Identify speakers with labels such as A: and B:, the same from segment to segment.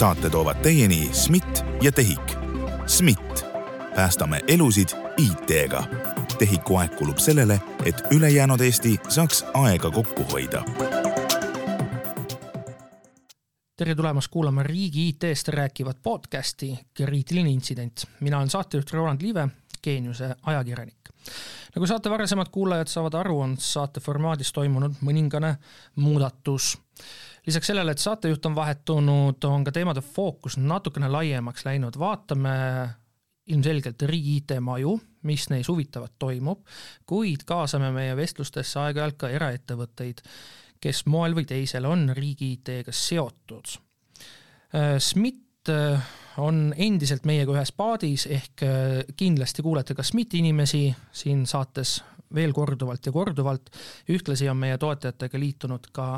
A: saate toovad teieni SMIT ja TEHIK. SMIT, päästame elusid IT-ga. TEHIK-u aeg kulub sellele, et ülejäänud Eesti saaks aega kokku hoida
B: tere tulemast kuulama riigi IT-st rääkivat podcasti Kriitiline intsident. mina olen saatejuht Roland Liive, Geeniuse ajakirjanik. nagu saate varasemad kuulajad saavad aru, on saate formaadis toimunud mõningane muudatus. Lisaks sellele, et saatejuht on vahetunud, on ka teemade fookus natukene laiemaks läinud, vaatame ilmselgelt riigi IT-maju, mis neis huvitavat toimub, kuid kaasame meie vestlustesse aeg-ajalt ka eraettevõtteid kes moel või teisel on riigi IT-ga seotud. Äh, SMIT äh, on endiselt meiega ühes paadis, ehk äh, kindlasti kuulete ka SMIT-i inimesi siin saates veel korduvalt ja korduvalt, ühtlasi on meie toetajatega liitunud ka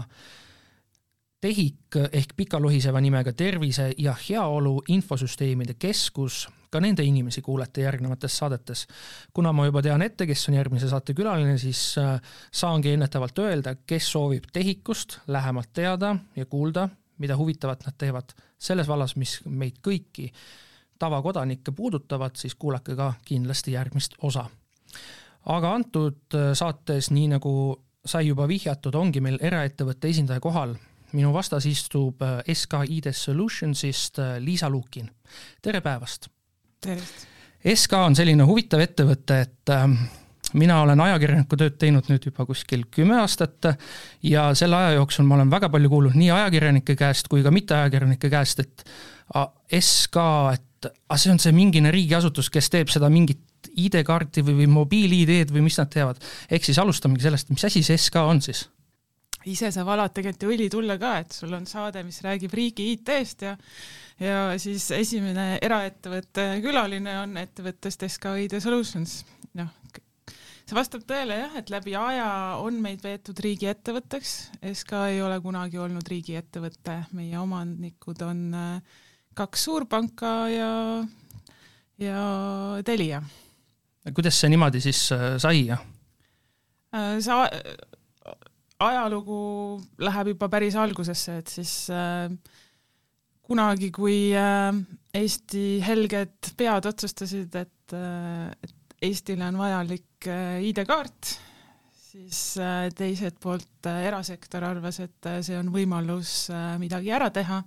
B: TEHIK ehk pikaluhiseva nimega Tervise ja Heaolu Infosüsteemide Keskus, ka nende inimesi kuulete järgnevates saadetes. kuna ma juba tean ette, kes on järgmise saate külaline, siis äh, saangi ennetavalt öelda, kes soovib TEHIK-ust lähemalt teada ja kuulda, mida huvitavat nad teevad selles vallas, mis meid kõiki tavakodanikke puudutavad, siis kuulake ka kindlasti järgmist osa. aga antud äh, saates, nii nagu sai juba vihjatud, ongi meil eraettevõtte esindaja kohal minu vastas istub äh, SK ID Solutionsist äh, Liisa Lukin. tere päevast!
C: tervist!
B: SK on selline huvitav ettevõte, et ähm, mina olen ajakirjaniku tööd teinud nüüd juba kuskil kümme aastat ja selle aja jooksul ma olen väga palju kuulnud nii ajakirjanike käest kui ka mitteajakirjanike käest, et SK, et aga see on see mingine riigiasutus, kes teeb seda mingit ID-kaarti või, või mobiil-ID-d või mis nad teevad. ehk siis alustamegi sellest, mis asi see SK on siis?
C: Ise sa valad tegelikult ju õli tulle ka, et sul on saade, mis räägib riigi IT-st ja ja siis esimene eraettevõtte külaline on ettevõttest SK ID Solutions. noh, see vastab tõele jah, et läbi aja on meid veetud riigiettevõtteks, SK ei ole kunagi olnud riigiettevõte, meie omanikud on äh, kaks suurpanka ja, ja Telia.
B: kuidas see niimoodi siis äh, sai?
C: Äh, sa ajalugu läheb juba päris algusesse, et siis äh, kunagi, kui äh, Eesti helged pead otsustasid, et äh,, et Eestile on vajalik äh, ID-kaart, siis äh, teiselt poolt äh, erasektor arvas, et äh, see on võimalus äh, midagi ära teha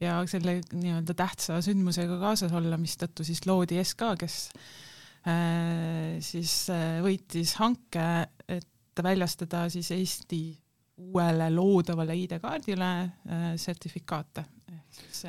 C: ja selle nii-öelda tähtsa sündmusega kaasas olla, mistõttu siis loodi SK, kes äh, siis äh, võitis hanke, et väljastada siis Eesti uuele loodavale ID-kaardile äh, sertifikaate, ehk siis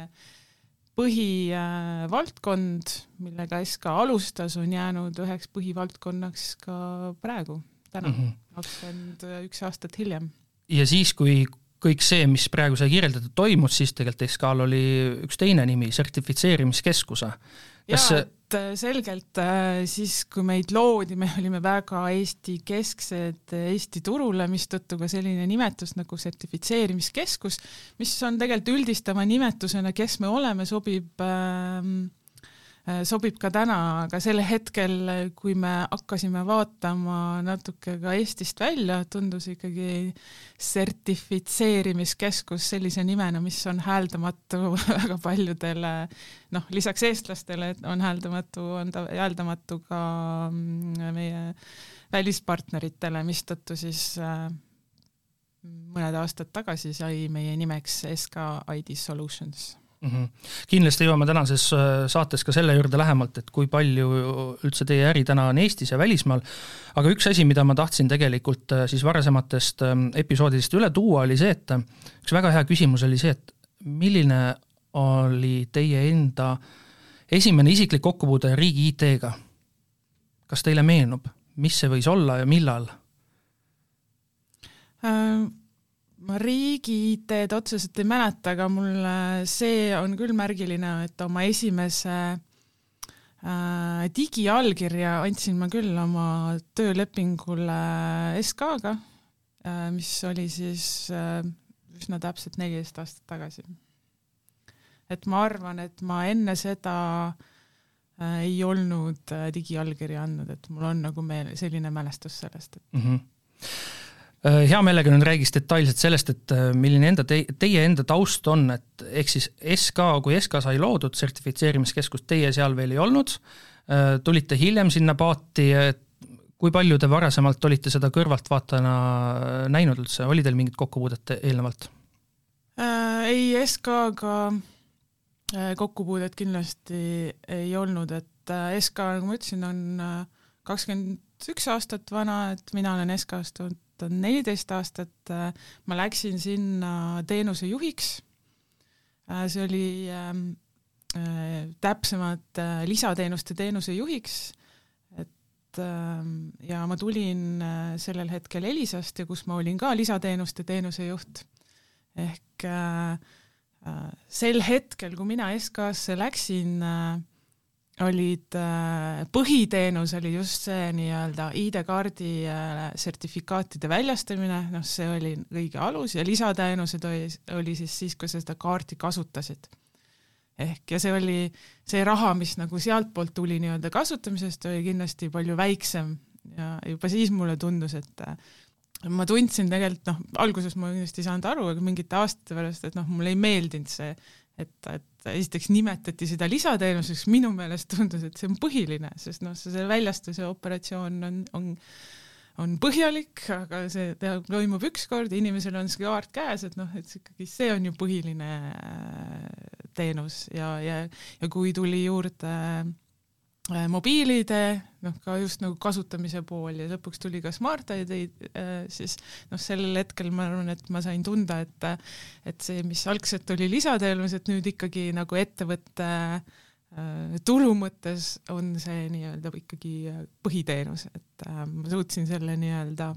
C: põhivaldkond, millega SK alustas, on jäänud üheks põhivaldkonnaks ka praegu, täna, mhm. kakskümmend üks aastat hiljem.
B: ja siis, kui kõik see, mis praegu sai kirjeldatud, toimus, siis tegelikult SK-l oli üks teine nimi, sertifitseerimiskeskuse.
C: kas jaa, et äh, selgelt äh, siis, kui meid loodi, me olime väga Eesti-kesksed Eesti turule, mistõttu ka selline nimetus nagu sertifitseerimiskeskus, mis on tegelikult üldistava nimetusena, kes me oleme, sobib äh, Äh, sobib ka täna, aga sel hetkel, kui me hakkasime vaatama natuke ka Eestist välja, tundus ikkagi sertifitseerimiskeskus sellise nimena, mis on hääldamatu väga paljudele, noh, lisaks eestlastele on hääldamatu, on ta hääldamatu ka mm, meie välispartneritele, mistõttu siis äh, mõned aastad tagasi sai meie nimeks SK ID Solutions
B: mm. -hmm. kindlasti jõuame tänases äh, saates ka selle juurde lähemalt, et kui palju üldse teie äri täna on Eestis ja välismaal, aga üks asi, mida ma tahtsin tegelikult äh, siis varasematest ähm, episoodidest üle tuua, oli see, et äh, üks väga hea küsimus oli see, et milline oli teie enda esimene isiklik kokkupuude riigi IT-ga? kas teile meenub, mis see võis olla ja millal
C: ähm.? Ma riigi IT-d otseselt ei mäleta, aga mul see on küll märgiline, et oma esimese äh, digiallkirja andsin ma küll oma töölepingule SK-ga äh,, mis oli siis äh, üsna täpselt neliteist aastat tagasi. et ma arvan, et ma enne seda äh, ei olnud äh, digiallkirja andnud, et mul on nagu meel, selline mälestus sellest, et
B: mm. -hmm hea meelega nüüd räägiks detailselt sellest, et äh, milline enda te,, teie enda taust on, et ehk siis SK, kui SK sai loodud, sertifitseerimiskeskust, teie seal veel ei olnud, äh, tulite hiljem sinna paati, et kui palju te varasemalt olite seda kõrvaltvaatajana näinud üldse, oli teil mingit kokkupuudet eelnevalt
C: äh,? ei, SK-ga kokkupuudet kindlasti ei olnud, et SK, nagu ma ütlesin, on kakskümmend üks aastat vana, et mina olen SK-st tulnud on neliteist aastat, äh, ma läksin sinna teenusejuhiks. Äh, see oli ähm, äh, täpsemalt lisateenuste teenusejuhiks, et äh, ja ma tulin sellel hetkel Elisast ja kus ma olin ka lisateenuste teenusejuht. ehk sel hetkel, kui mina SK-sse läksin äh,, olid, äh, põhiteenus oli just see nii-öelda ID-kaardi äh, sertifikaatide väljastamine, noh, see oli kõige alus ja lisateenused oli, oli siis siis, kui sa seda kaarti kasutasid. ehk ja see oli, see raha, mis nagu sealtpoolt tuli nii-öelda kasutamisest, oli kindlasti palju väiksem ja juba siis mulle tundus, et äh, ma tundsin tegelikult noh, alguses ma kindlasti ei saanud aru, aga mingite aastate pärast, et noh, mulle ei meeldinud see et, et esiteks nimetati seda lisateenuseks, minu meelest tundus, et see on põhiline, sest noh, see väljastuse operatsioon on, on on põhjalik, aga see toimub ükskord, inimesel on see kaart käes, et noh, et ikkagi see on ju põhiline äh, teenus ja, ja, ja kui tuli juurde Äh, mobiil-ID, noh ka just nagu kasutamise pool ja lõpuks tuli ka Smart ID, äh, siis noh, sellel hetkel ma arvan, et ma sain tunda, et et see, mis algselt oli lisateenus, et nüüd ikkagi nagu ettevõtte äh, tulu mõttes on see nii-öelda ikkagi põhiteenus, et ma suutsin selle nii-öelda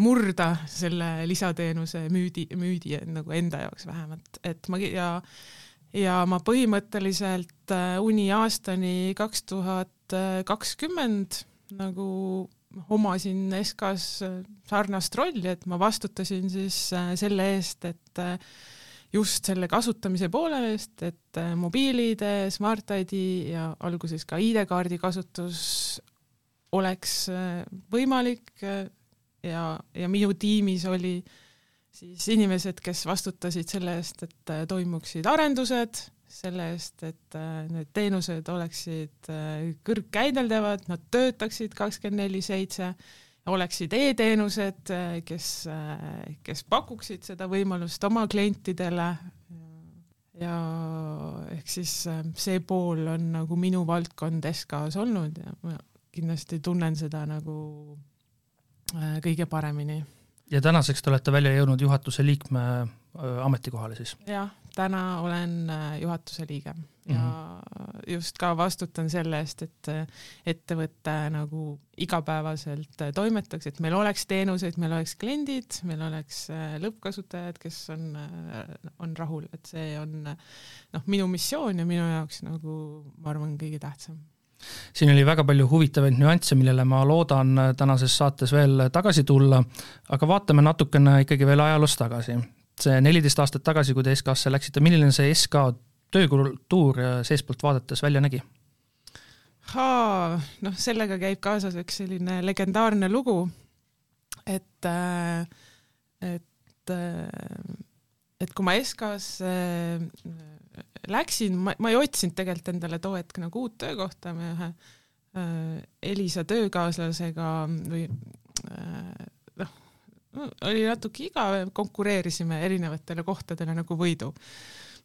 C: murda selle lisateenuse müüdi, müüdi nagu enda jaoks vähemalt, et ma ja ja ma põhimõtteliselt äh, uni aastani kaks tuhat kakskümmend nagu omasin SK-s äh, sarnast rolli, et ma vastutasin siis äh, selle eest, et just selle kasutamise poole eest, et mobiil-ID, Smart ID ja alguses ka ID-kaardi kasutus oleks võimalik ja, ja minu tiimis oli äh, siis inimesed, kes vastutasid selle eest, et äh, toimuksid arendused, selle eest, et äh, need teenused oleksid äh, kõrgkäideldavad, nad töötaksid kakskümmend neli seitse, oleksid e-teenused, kes, kes pakuksid seda võimalust oma klientidele. Ja ehk siis see pool on nagu minu valdkond SK-s olnud ja ma kindlasti tunnen seda nagu kõige paremini
B: ja tänaseks te olete välja jõudnud juhatuse liikme ametikohale siis?
C: jah, täna olen juhatuse liige ja mm -hmm. just ka vastutan selle eest, et ettevõte nagu igapäevaselt toimetaks, et meil oleks teenuseid, meil oleks kliendid, meil oleks lõppkasutajad, kes on, on rahul, et see on noh, minu missioon ja minu jaoks nagu ma arvan, kõige tähtsam
B: siin oli väga palju huvitavaid nüansse, millele ma loodan tänases saates veel tagasi tulla, aga vaatame natukene ikkagi veel ajaloos tagasi. see neliteist aastat tagasi, kui te SK-sse läksite, milline see SK töökultuur seestpoolt vaadates välja nägi?
C: noh, sellega käib kaasas üks selline legendaarne lugu, et, et, et kui ma SK-sse läksin, ma, ma ei otsinud tegelikult endale too hetk nagu uut töökohta, me ühe äh, Elisa töökaaslasega või äh, noh, oli natuke igav, konkureerisime erinevatele kohtadele nagu võidu.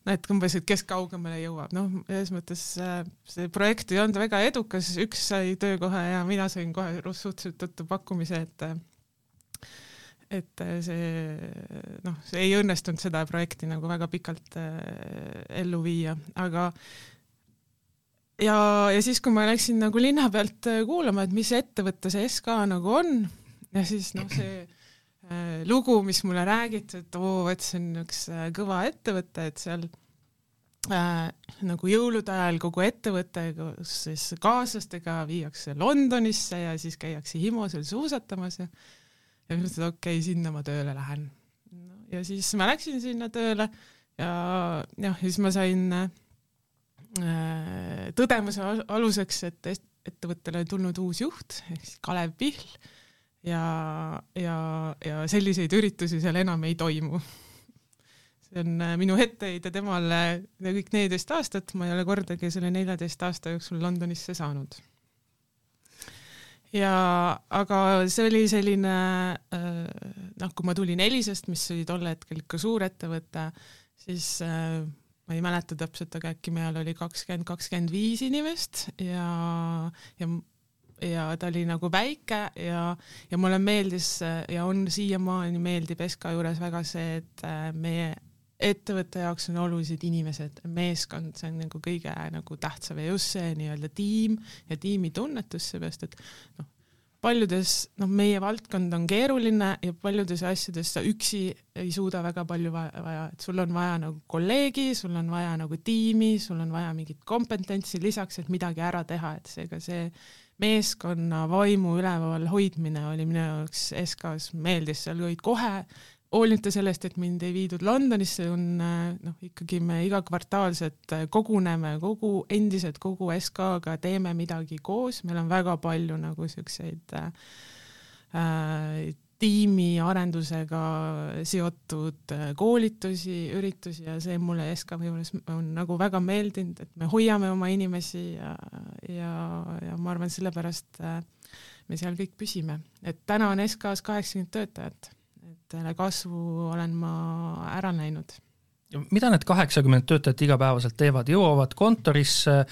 C: et umbes, et kes kaugemale jõuab, noh, selles mõttes äh, see projekt ei olnud väga edukas, üks sai töökoha ja mina sain kohe suhteliselt tõttu pakkumise, et äh, et äh, see noh, see ei õnnestunud seda projekti nagu väga pikalt äh, ellu viia, aga ja, ja siis, kui ma läksin nagu linna pealt äh, kuulama, et mis ettevõte see SK nagu on ja siis noh, see äh, lugu, mis mulle räägiti, et oo, et see on üks äh, kõva ettevõte, et seal äh, nagu jõulude ajal kogu ettevõte koos siis kaaslastega viiakse Londonisse ja siis käiakse Himosel suusatamas ja ja siis mõtlesin, et okei okay,, sinna ma tööle lähen no,. ja siis ma läksin sinna tööle ja jah, siis ma sain äh, tõdemuse aluseks, et ettevõttele on tulnud uus juht ehk siis Kalev Pihl ja, ja, ja selliseid üritusi seal enam ei toimu. see on äh, minu etteheide temale kõik neliteist aastat, ma ei ole kordagi selle neljateist aasta jooksul Londonisse saanud. Ja aga see oli selline äh, noh, kui ma tulin Elisast, mis oli tol hetkel ikka suur ettevõte, siis äh, ma ei mäleta täpselt, aga äkki meil oli kakskümmend, kakskümmend viis inimest ja, ja ja ta oli nagu väike ja, ja mulle meeldis ja on siiamaani meeldib SK juures väga see, et äh, meie ettevõtte jaoks on olulised inimesed, meeskond, see on nagu kõige nagu tähtsam ja just see nii-öelda tiim ja tiimitunnetus, seepärast et noh, paljudes, noh, meie valdkond on keeruline ja paljudes asjades sa üksi ei suuda väga palju vaja, et sul on vaja nagu kolleegi, sul on vaja nagu tiimi, sul on vaja mingit kompetentsi lisaks, et midagi ära teha, et seega see meeskonna vaimu üleval hoidmine oli minu jaoks SK-s meeldis, seal olid kohe hoolimata sellest, et mind ei viidud Londonisse, on noh, ikkagi me iga kvartaalselt koguneme kogu, endiselt kogu SK-ga teeme midagi koos, meil on väga palju nagu siukseid äh, tiimiarendusega seotud koolitusi, üritusi ja see mulle SK juures on nagu väga meeldinud, et me hoiame oma inimesi ja, ja, ja ma arvan, sellepärast me seal kõik püsime, et täna on SK-s kaheksakümmend töötajat et kasvu olen ma ära näinud.
B: mida need kaheksakümmend töötajat igapäevaselt teevad, jõuavad kontorisse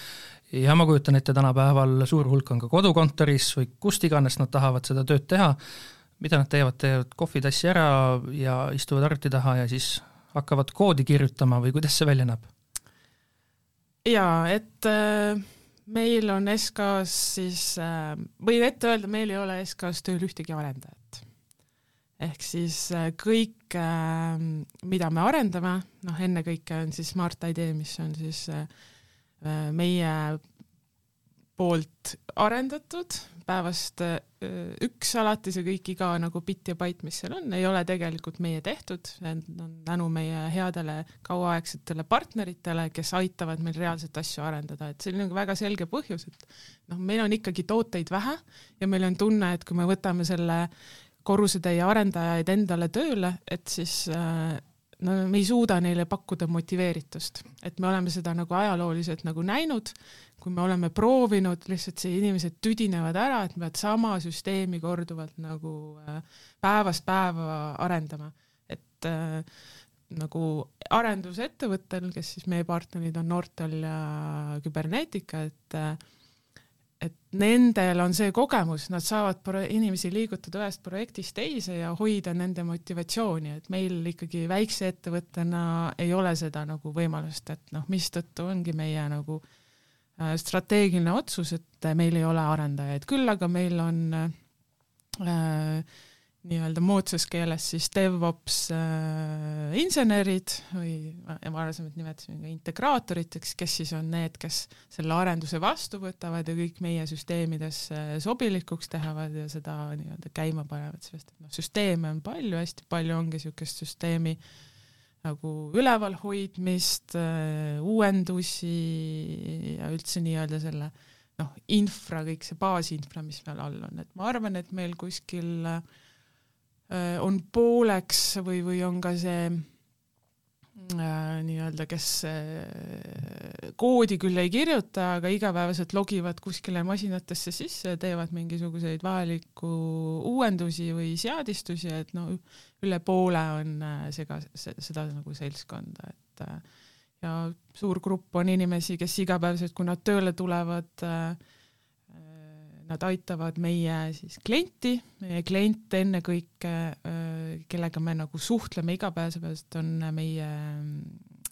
B: ja ma kujutan ette, tänapäeval suur hulk on ka kodukontoris või kust iganes nad tahavad seda tööd teha, mida nad teevad, teevad kohvitassi ära ja istuvad arvuti taha ja siis hakkavad koodi kirjutama või kuidas see välja näeb?
C: jaa, et äh, meil on SK-s siis äh,, võin ette öelda, meil ei ole SK-s tööl ühtegi arendajat ehk siis äh, kõik, äh, mida me arendame, noh, ennekõike on siis Smart ID, mis on siis äh, meie poolt arendatud, päevast üks alati see kõik, iga nagu bitt ja bait, mis seal on, ei ole tegelikult meie tehtud, on tänu meie headele kauaaegsetele partneritele, kes aitavad meil reaalselt asju arendada, et see on nagu väga selge põhjus, et noh, meil on ikkagi tooteid vähe ja meil on tunne, et kui me võtame selle korrusetäie arendajaid endale tööle, et siis äh, no me ei suuda neile pakkuda motiveeritust, et me oleme seda nagu ajalooliselt nagu näinud, kui me oleme proovinud, lihtsalt see inimesed tüdinevad ära, et peavad sama süsteemi korduvalt nagu äh, päevast päeva arendama, et äh, nagu arendusettevõttel, kes siis meie partnerid on Nortal ja Cybernetica, et äh, et nendel on see kogemus, nad saavad inimesi liigutada ühest projektist teise ja hoida nende motivatsiooni, et meil ikkagi väikse ettevõttena ei ole seda nagu võimalust, et noh, mistõttu ongi meie nagu äh, strateegiline otsus, et meil ei ole arendajaid, küll aga meil on äh, nii-öelda moodsas keeles siis DevOps äh, insenerid või varasemalt nimetasime ka integraatoriteks, kes siis on need, kes selle arenduse vastu võtavad ja kõik meie süsteemidesse sobilikuks teevad ja seda nii-öelda käima panevad, sest et noh, süsteeme on palju, hästi palju ongi niisugust süsteemi nagu ülevalhoidmist äh,, uuendusi ja üldse nii-öelda selle noh, infra, kõik see baasinfra, mis meil all on, et ma arvan, et meil kuskil äh, Äh, on pooleks või, või on ka see äh, nii-öelda, kes äh, koodi küll ei kirjuta, aga igapäevaselt logivad kuskile masinatesse sisse ja teevad mingisuguseid vajalikku uuendusi või seadistusi, et no üle poole on sega, seda nagu seltskonda, et ja suur grupp on inimesi, kes igapäevaselt, kui nad tööle tulevad äh,, nad aitavad meie siis klienti, meie klient ennekõike, kellega me nagu suhtleme igapäevaselt, on meie,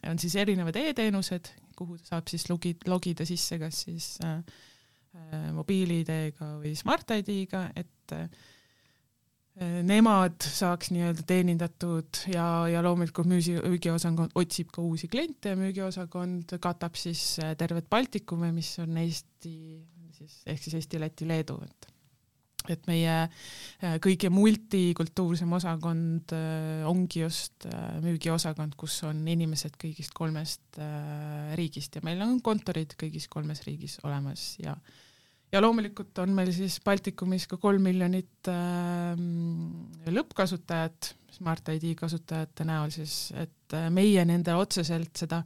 C: on siis erinevad e-teenused, kuhu saab siis logi-, logida sisse kas siis äh, mobiil-ID-ga või Smart ID-ga, et äh, nemad saaks nii-öelda teenindatud ja, ja loomulikult müüsi, müügiosakond otsib ka uusi kliente ja müügiosakond katab siis tervet Baltikumi, mis on Eesti siis ehk siis Eesti, Läti, Leedu, et et meie äh, kõige multikultuursem osakond äh, ongi just äh, müügiosakond, kus on inimesed kõigist kolmest riigist ja meil on kontorid kõigis kolmes riigis olemas ja ja loomulikult on meil siis Baltikumis ka kolm miljonit äh, lõppkasutajat, Smart ID kasutajate näol siis, et äh, meie nende otseselt seda,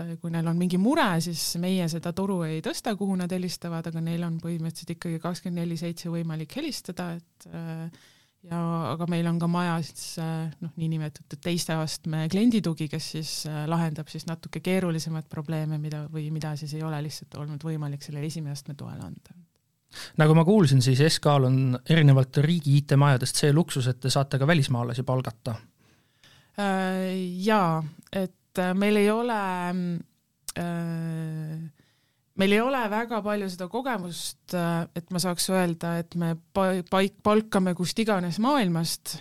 C: et äh, kui neil on mingi mure, siis meie seda toru ei tõsta, kuhu nad helistavad, aga neil on põhimõtteliselt ikkagi kakskümmend neli seitse võimalik helistada, et äh, ja aga meil on ka majas äh, noh, niinimetatud teiste astme klienditugi, kes siis lahendab siis natuke keerulisemaid probleeme, mida või mida siis ei ole lihtsalt olnud võimalik sellele esimese astme toel anda.
B: nagu ma kuulsin, siis SK-l on erinevalt riigi IT-majadest see luksus, et te saate ka välismaalasi palgata.
C: Jaa, et meil ei ole äh, meil ei ole väga palju seda kogemust, äh, et ma saaks öelda, et me paik, palkame kust iganes maailmast.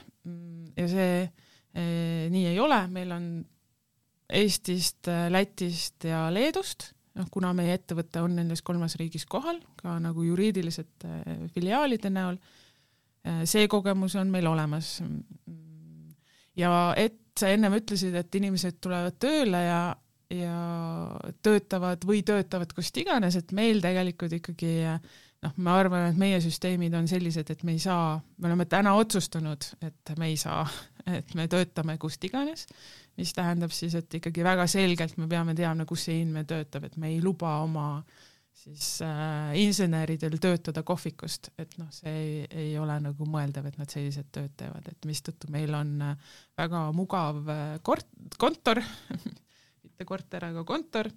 C: Ja see eh, nii ei ole, meil on Eestist, äh, Lätist ja Leedust, noh kuna meie ettevõte on nendes kolmes riigis kohal, ka nagu juriidilised filiaalide näol, see kogemus on meil olemas. ja et sa ennem ütlesid, et inimesed tulevad tööle ja ja töötavad või töötavad kust iganes, et meil tegelikult ikkagi noh, ma arvan, et meie süsteemid on sellised, et me ei saa, me oleme täna otsustanud, et me ei saa, et me töötame kust iganes, mis tähendab siis, et ikkagi väga selgelt me peame teadma, kus see inimene töötab, et me ei luba oma siis äh, inseneridel töötada kohvikust, et noh, see ei, ei ole nagu mõeldav, et nad sellised tööd teevad, et mistõttu meil on äh, väga mugav äh, kort-, kontor mitte korter, aga kontor.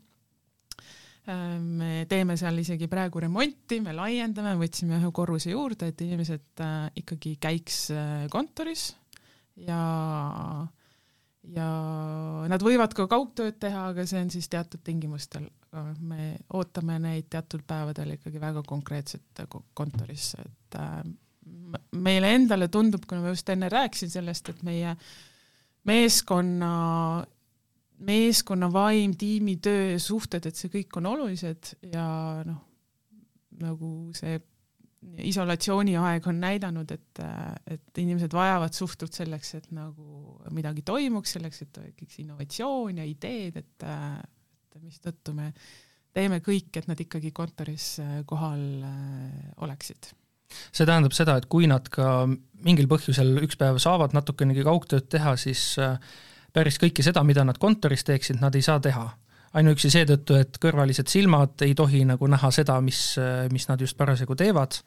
C: me teeme seal isegi praegu remonti, me laiendame, võtsime ühe korruse juurde, et inimesed äh, ikkagi käiks äh, kontoris ja ja nad võivad ka kaugtööd teha, aga see on siis teatud tingimustel. Me ootame neid teatud päevadel ikkagi väga konkreetselt kontorisse, et äh, meile endale tundub, kuna ma just enne rääkisin sellest, et meie meeskonna meeskonna vaim, tiimitöö, suhted, et see kõik on olulised ja noh, nagu see isolatsiooniaeg on näidanud, et, et inimesed vajavad suhtlust selleks, et nagu midagi toimuks, selleks, et tekiks innovatsioon ja ideed, et, et mistõttu me teeme kõik, et nad ikkagi kontoris kohal oleksid
B: see tähendab seda, et kui nad ka mingil põhjusel üks päev saavad natukenegi kaugtööd teha, siis äh, päris kõike seda, mida nad kontoris teeksid, nad ei saa teha. ainuüksi seetõttu, et kõrvalised silmad ei tohi nagu näha seda, mis, mis nad just parasjagu teevad.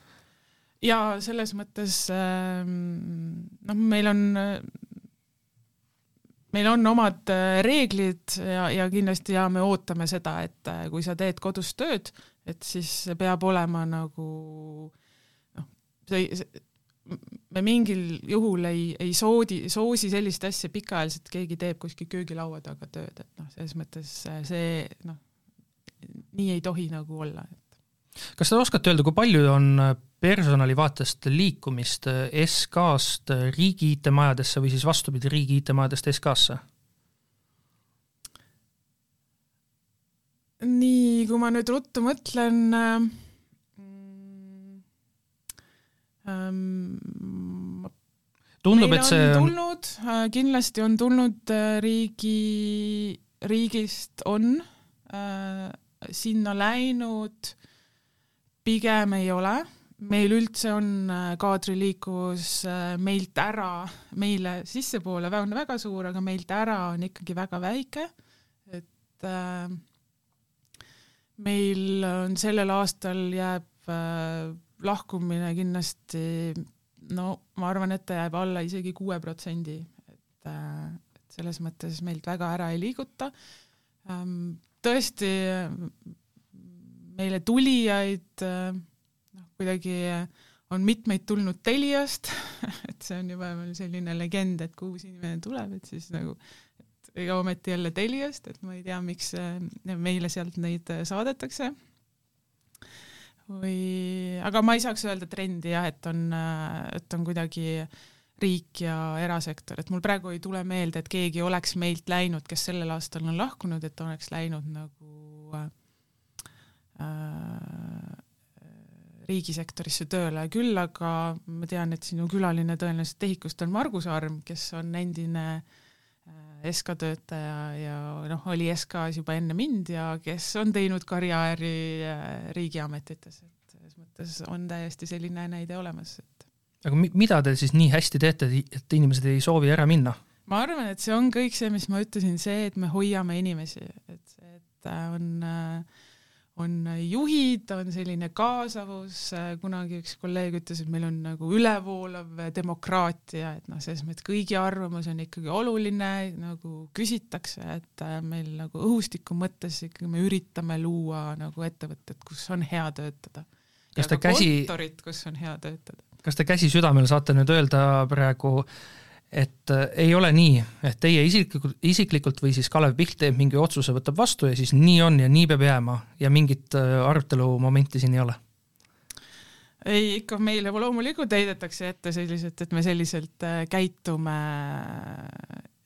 C: ja selles mõttes ähm, noh, meil on meil on omad äh, reeglid ja, ja kindlasti ja me ootame seda, et äh, kui sa teed kodus tööd, et siis peab olema nagu noh, see, see me mingil juhul ei, ei soodi, soosi sellist asja pikaajaliselt, keegi teeb kuskil köögilaua taga tööd, et noh, selles mõttes see noh, nii ei tohi nagu olla.
B: kas te oskate öelda, kui palju on personali vaatest liikumist SK-st riigi IT-majadesse või siis vastupidi, riigi IT-majadest SK-sse?
C: nii, kui ma nüüd ruttu mõtlen äh,
B: ähm,. tundub, et see
C: on tulnud, äh, kindlasti on tulnud äh, riigi, riigist on äh, sinna läinud, pigem ei ole, meil üldse on äh, kaadriliikuvus meilt ära, meile sissepoole on väga suur, aga meilt ära on ikkagi väga väike, et äh, meil on sellel aastal jääb äh, lahkumine kindlasti no ma arvan, et ta jääb alla isegi kuue protsendi, et, äh, et selles mõttes meilt väga ära ei liiguta. Ähm, tõesti meile tulijaid äh, kuidagi on mitmeid tulnud Teliast. Et see on juba selline legend, et kui uus inimene tuleb, et siis nagu ega ometi jälle Teliast, et ma ei tea, miks äh, meile sealt neid saadetakse. Või, aga ma ei saaks öelda trendi jah, et on, et on kuidagi riik ja erasektor, et mul praegu ei tule meelde, et keegi oleks meilt läinud, kes sellel aastal on lahkunud, et oleks läinud nagu äh, riigisektorisse tööle, küll aga ma tean, et sinu külaline tõenäoliselt TEHIK-ust on Margus Arm, kes on endine äh, SK töötaja ja noh, oli SK-s juba enne mind ja kes on teinud karjääri äh, riigiametites, et selles mõttes on täiesti selline näide olemas, et
B: aga mi-, mida te siis nii hästi teete, et inimesed ei soovi ära minna?
C: ma arvan, et see on kõik see, mis ma ütlesin, see, et me hoiame inimesi, et et on äh, on juhid, on selline kaasavus, kunagi üks kolleeg ütles, et meil on nagu ülevoolav demokraatia, et noh, selles mõttes kõigi arvamus on ikkagi oluline, nagu küsitakse, et äh, meil nagu õhustiku mõttes ikkagi me üritame luua nagu ettevõtet, kus on hea töötada.
B: kas te käsi
C: kontorit, kus on hea töötada.
B: kas te käsi südamel saate nüüd öelda praegu äh, et äh, ei ole nii, et teie isiklikult, isiklikult või siis Kalev Piht teeb mingi otsuse, võtab vastu ja siis nii on ja nii peab jääma ja mingit äh, arutelu momenti siin ei ole?
C: ei, ikka meile loomulikult heidetakse ette selliselt, et me selliselt äh, käitume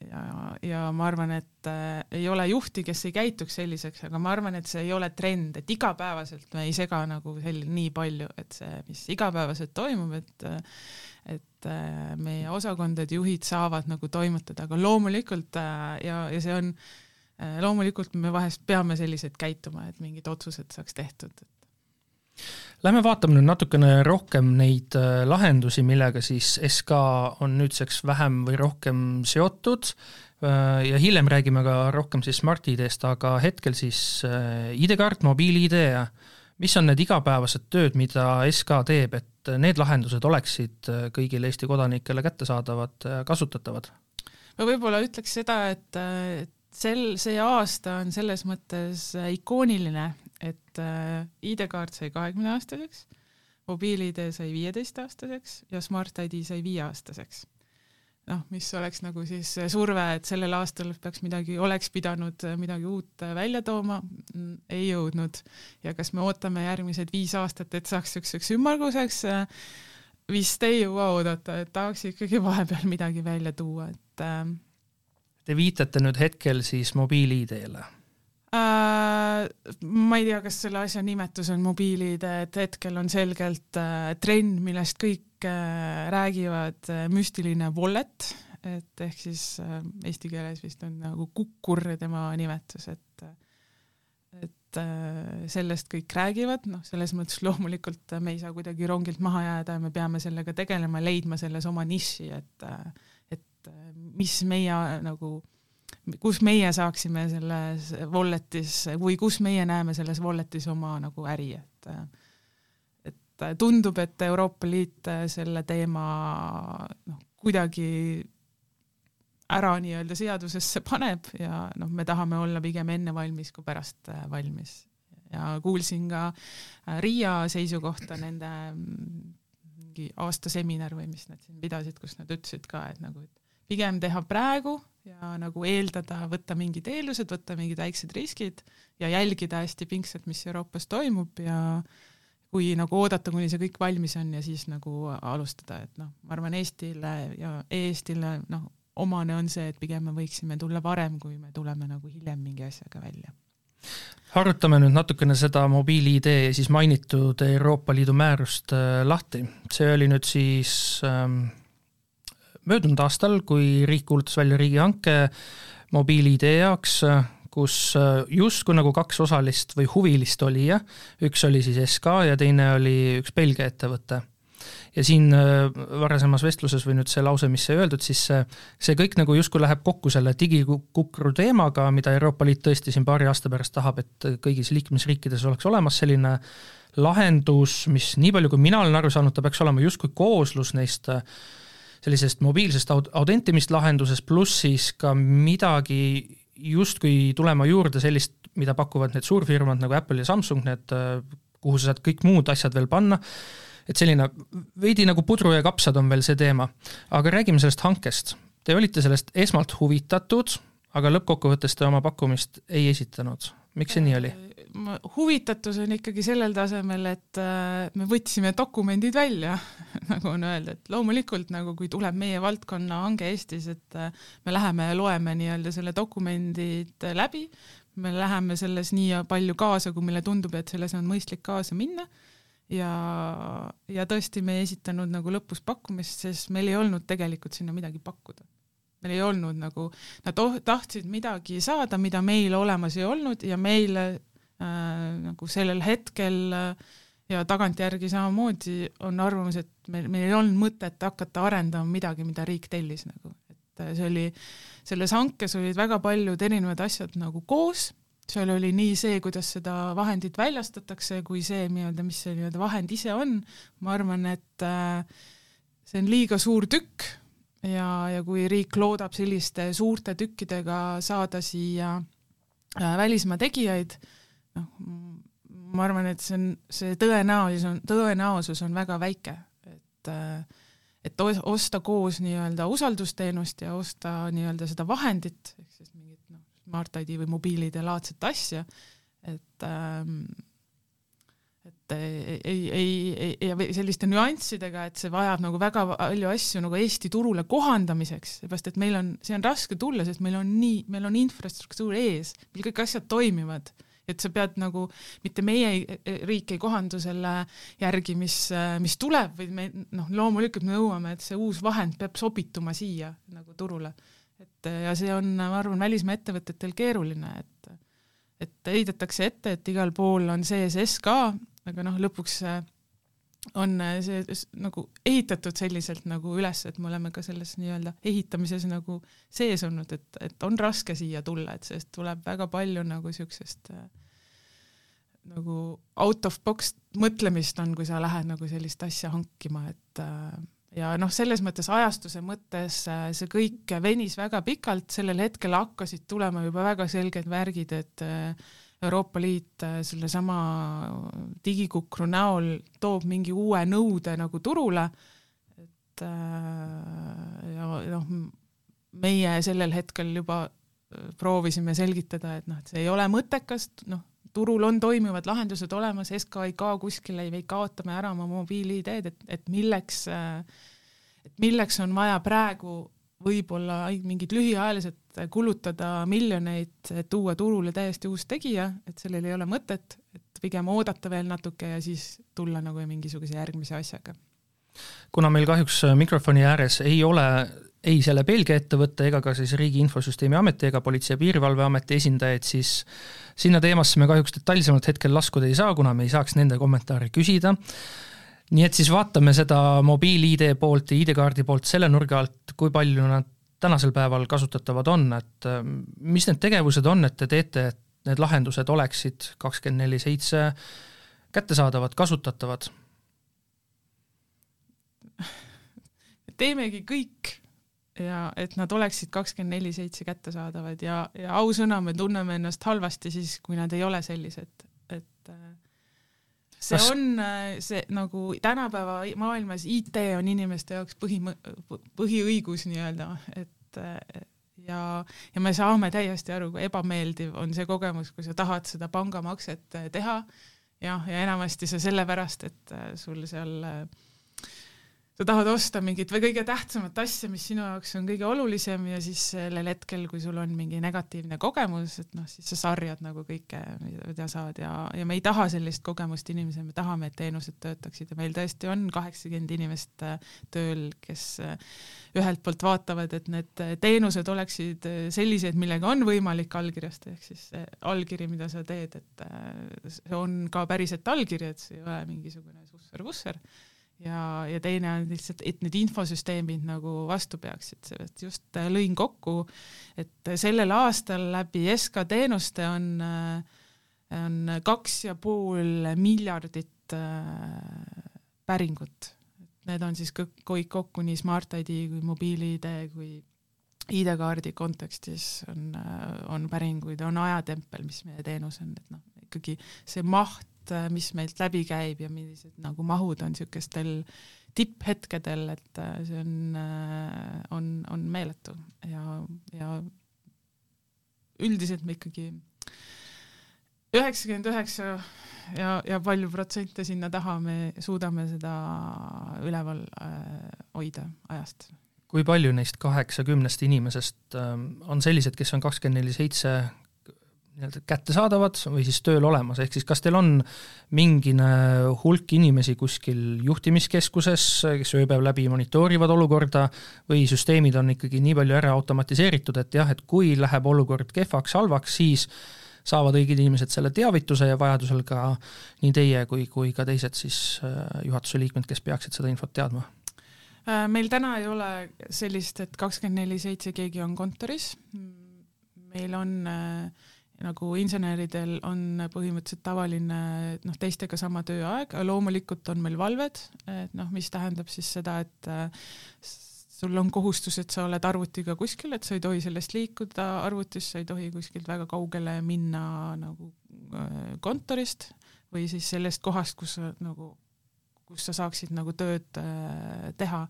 C: ja, ja ma arvan, et äh, ei ole juhti, kes ei käituks selliseks, aga ma arvan, et see ei ole trend, et igapäevaselt me ei sega nagu sel-, nii palju, et see, mis igapäevaselt toimub, et äh, et äh, meie osakondade juhid saavad nagu toimetada, aga loomulikult äh, ja, ja see on äh, loomulikult me vahest peame selliselt käituma, et mingid otsused saaks tehtud.
B: Lähme vaatame nüüd natukene rohkem neid lahendusi, millega siis SK on nüüdseks vähem või rohkem seotud ja hiljem räägime ka rohkem siis Smart-ID-st, aga hetkel siis ID-kaart, mobiil-ID ja mis on need igapäevased tööd, mida SK teeb, et need lahendused oleksid äh, kõigile Eesti kodanikele kättesaadavad, äh, kasutatavad?
C: ma võib-olla ütleks seda, et, äh, et sel, see aasta on selles mõttes ikooniline, et ID-kaart sai kahekümneaastaseks, mobiil-ID sai viieteistaastaseks ja Smart ID sai viieaastaseks noh, mis oleks nagu siis surve, et sellel aastal peaks midagi, oleks pidanud midagi uut välja tooma, mm, ei jõudnud. ja kas me ootame järgmised viis aastat, et saaks niisuguseks ümmarguseks, vist ei jõua oodata, et tahaks ikkagi vahepeal midagi välja tuua, et äh,
B: Te viitate nüüd hetkel siis mobiil-ID-le
C: Äh, ma ei tea, kas selle asja nimetus on mobiil-ID, et hetkel on selgelt äh, trend, millest kõik äh, räägivad, müstiline wallet, et ehk siis eesti keeles vist on nagu kukkur tema nimetus, et et sellest kõik räägivad, noh, selles mõttes loomulikult me ei saa kuidagi rongilt maha jääda ja me peame sellega tegelema, leidma selles oma niši, et et mis meie nagu äh, kus meie saaksime selles wallet'is või kus meie näeme selles wallet'is oma nagu äri, et et tundub, et Euroopa Liit selle teema noh, kuidagi ära nii-öelda seadusesse paneb ja noh, me tahame olla pigem enne valmis kui pärast valmis. ja kuulsin ka Riia seisukohta nende mingi aastaseminar või mis nad siin pidasid, kus nad ütlesid ka, et nagu, et pigem teha praegu ja nagu eeldada, võtta mingid eeldused, võtta mingid väiksed riskid ja jälgida hästi pingsalt, mis Euroopas toimub ja kui nagu oodata, kuni see kõik valmis on ja siis nagu alustada, et noh, ma arvan, Eestile ja e-Eestile noh, omane on see, et pigem me võiksime tulla varem, kui me tuleme nagu hiljem mingi asjaga välja
B: harutame nüüd natukene seda mobiil-ID ja siis mainitud Euroopa Liidu määrust äh, lahti. see oli nüüd siis ähm, möödunud aastal, kui riik kuulutas välja riigihanke mobiil-ID jaoks, kus justkui nagu kaks osalist või huvilist oli jah, üks oli siis SK ja teine oli üks Belgia ettevõte. ja siin äh, varasemas vestluses või nüüd see lause, mis sai öeldud, siis see, see kõik nagu justkui läheb kokku selle digikukru teemaga, mida Euroopa Liit tõesti siin paari aasta pärast tahab, et kõigis liikmesriikides oleks olemas selline lahendus, mis nii palju, kui mina olen aru saanud, ta peaks olema justkui kooslus neist äh, sellisest mobiilsest aud-, autentimist lahendusest, pluss siis ka midagi justkui tulema juurde sellist, mida pakuvad need suurfirmad nagu Apple ja Samsung, need, kuhu sa saad kõik muud asjad veel panna, et selline veidi nagu pudru ja kapsad on veel see teema. aga räägime sellest hankest. Te olite sellest esmalt huvitatud, aga lõppkokkuvõttes te oma pakkumist ei esitanud. miks see nii oli?
C: Huvitatus on ikkagi sellel tasemel, et äh, me võtsime dokumendid välja nagu on öeldud, et loomulikult nagu kui tuleb meie valdkonna hange Eestis, et äh, me läheme ja loeme nii-öelda selle dokumendid läbi, me läheme selles nii palju kaasa, kui meile tundub, et selles on mõistlik kaasa minna. Ja, ja tõesti, me ei esitanud nagu lõpus pakkumist, sest meil ei olnud tegelikult sinna midagi pakkuda. Meil ei olnud nagu, nad oh, tahtsid midagi saada, mida meil olemas ei olnud ja meile äh, nagu sellel hetkel äh, ja tagantjärgi samamoodi on arvamus, et meil, meil ei olnud mõtet hakata arendama midagi, mida riik tellis nagu, et see oli, selles hankes olid väga paljud erinevad asjad nagu koos, seal oli nii see, kuidas seda vahendit väljastatakse, kui see nii-öelda, mis see nii-öelda vahend ise on, ma arvan, et äh, see on liiga suur tükk ja, ja kui riik loodab selliste suurte tükkidega saada siia äh, välismaa tegijaid, noh, ma arvan, et see on, see tõenäosus on, tõenäosus on väga väike, et et osta koos nii-öelda usaldusteenust ja osta nii-öelda seda vahendit, ehk siis mingit noh, Smart ID või mobiilide laadset asja, et ähm, et ei, ei, ei, ei, ja selliste nüanssidega, et see vajab nagu väga palju asju nagu Eesti turule kohandamiseks, seepärast et meil on, see on raske tulla, sest meil on nii, meil on infrastruktuur ees, meil kõik asjad toimivad et sa pead nagu, mitte meie riik ei kohandu selle järgi, mis, mis tuleb, vaid me noh, loomulikult me nõuame, et see uus vahend peab sobituma siia nagu turule. et ja see on, ma arvan, välismaa ettevõtetel keeruline, et et heidetakse ette, et igal pool on CSS ka, aga noh, lõpuks on see nagu ehitatud selliselt nagu üles, et me oleme ka selles nii-öelda ehitamises nagu sees olnud, et, et on raske siia tulla, et sellest tuleb väga palju nagu niisugusest äh, nagu out of box mõtlemist on, kui sa lähed nagu sellist asja hankima, et äh, ja noh, selles mõttes ajastuse mõttes äh, see kõik venis väga pikalt, sellel hetkel hakkasid tulema juba väga selged värgid, et äh, Euroopa Liit sellesama digikukru näol toob mingi uue nõude nagu turule, et ja noh, meie sellel hetkel juba proovisime selgitada, et noh, et see ei ole mõttekas, noh, turul on toimivad lahendused olemas, SK ei kao kuskile, ei kaotame ära oma mobiil-ID-d, et, et milleks, et milleks on vaja praegu võib-olla mingid lühiajalised kulutada miljoneid, et tuua turule täiesti uus tegija, et sellel ei ole mõtet, et pigem oodata veel natuke ja siis tulla nagu mingisuguse järgmise asjaga.
B: kuna meil kahjuks mikrofoni ääres ei ole ei selle Belgia ettevõtte ega ka siis Riigi Infosüsteemi Ameti ega Politsei- ja Piirivalveameti esindajaid, siis sinna teemasse me kahjuks detailsemalt hetkel laskuda ei saa, kuna me ei saaks nende kommentaare küsida. Nii et siis vaatame seda mobiil-ID poolt ja ID-kaardi poolt selle nurga alt, kui palju nad tänasel päeval kasutatavad on, et äh, mis need tegevused on, et te teete, et need lahendused oleksid kakskümmend neli seitse kättesaadavad, kasutatavad?
C: teemegi kõik ja et nad oleksid kakskümmend neli seitse kättesaadavad ja, ja ausõna, me tunneme ennast halvasti siis, kui nad ei ole sellised, et äh, see Kas... on äh, see nagu tänapäeva maailmas IT on inimeste jaoks põhi, põhiõigus nii-öelda, et äh, ja, ja me saame täiesti aru, kui ebameeldiv on see kogemus, kui sa tahad seda pangamakset teha, jah, ja enamasti see sellepärast, et sul seal äh, sa tahad osta mingit või kõige tähtsamat asja, mis sinu jaoks on kõige olulisem ja siis sellel hetkel, kui sul on mingi negatiivne kogemus, et noh, siis sa sarjad nagu kõike, mida saad ja, ja me ei taha sellist kogemust inimesele, me tahame, et teenused töötaksid ja meil tõesti on kaheksakümmend inimest äh, tööl, kes äh, ühelt poolt vaatavad, et need teenused oleksid äh, sellised, millega on võimalik allkirjastada, ehk siis see allkiri, mida sa teed, et see on ka päriselt allkiri, et see ei ole mingisugune susser-vusser ja, ja teine on lihtsalt, et need infosüsteemid nagu vastu peaksid, et just äh, lõin kokku, et sellel aastal läbi SK teenuste on, äh, on kaks ja pool miljardit äh, päringut. Need on siis kõik, kokku nii Smart ID kui mobiil-ID kui ID-kaardi kontekstis on, on päringuid, on ajatempel, mis meie teenus on, et noh, ikkagi see maht et äh, mis meilt läbi käib ja millised nagu mahud on niisugustel tipphetkedel, et äh, see on, äh, on, on meeletu ja, ja üldiselt me ikkagi üheksakümmend üheksa ja, ja palju protsente sinna taha me suudame seda üleval hoida ajast.
B: kui palju neist kaheksakümnest inimesest äh, on sellised, kes on kakskümmend neli seitse nii-öelda kättesaadavad või siis tööl olemas, ehk siis kas teil on mingine hulk inimesi kuskil juhtimiskeskuses, kes ööpäev läbi monitoorivad olukorda, või süsteemid on ikkagi nii palju ära automatiseeritud, et jah, et kui läheb olukord kehvaks, halvaks, siis saavad õiged inimesed selle teavituse ja vajadusel ka nii teie kui, kui ka teised siis juhatuse liikmed, kes peaksid seda infot teadma?
C: meil täna ei ole sellist, et kakskümmend neli seitse keegi on kontoris. meil on äh, nagu inseneridel on põhimõtteliselt tavaline noh, teistega sama tööaeg, loomulikult on meil valved, et noh, mis tähendab siis seda, et äh, sul on kohustus, et sa oled arvutiga kuskil, et sa ei tohi sellest liikuda arvutis, sa ei tohi kuskilt väga kaugele minna nagu äh, kontorist või siis sellest kohast, kus nagu, kus sa saaksid nagu tööd äh, teha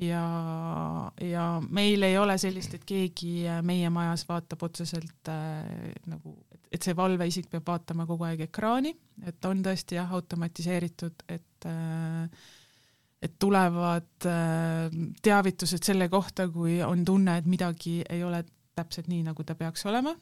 C: ja, ja meil ei ole sellist, et keegi meie majas vaatab otseselt äh, nagu, et see valveisik peab vaatama kogu aeg ekraani, et on tõesti jah, automatiseeritud, et äh, et tulevad äh, teavitused selle kohta, kui on tunne, et midagi ei ole täpselt nii, nagu ta peaks olema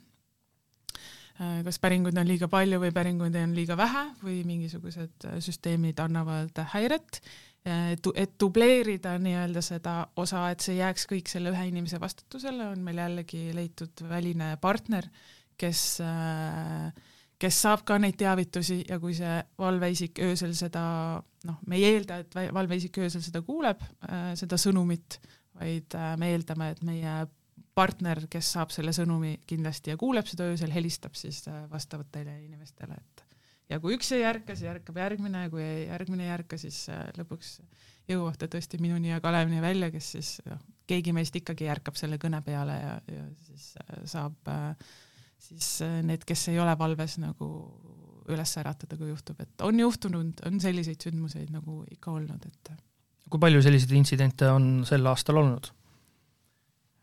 C: äh,. kas päringuid on liiga palju või päringuid on liiga vähe või mingisugused süsteemid annavad häiret et dubleerida nii-öelda seda osa, et see jääks kõik selle ühe inimese vastutusele, on meil jällegi leitud väline partner, kes, kes saab ka neid teavitusi ja kui see valveisik öösel seda, noh, me ei eelda, et valveisik öösel seda kuuleb, seda sõnumit, vaid me eeldame, et meie partner, kes saab selle sõnumi kindlasti ja kuuleb seda öösel, helistab siis vastavatele inimestele, et ja kui üks ei ärka, siis ärkab järgmine ja kui järgmine ei ärka, siis äh, lõpuks jõuab ta tõesti minuni ja Kalevini välja, kes siis noh, keegi meist ikkagi ärkab selle kõne peale ja, ja siis äh, saab äh, siis need, kes ei ole valves nagu üles äratada, kui juhtub, et on juhtunud, on selliseid sündmuseid nagu ikka olnud, et.
B: kui palju selliseid intsidente on sel aastal olnud?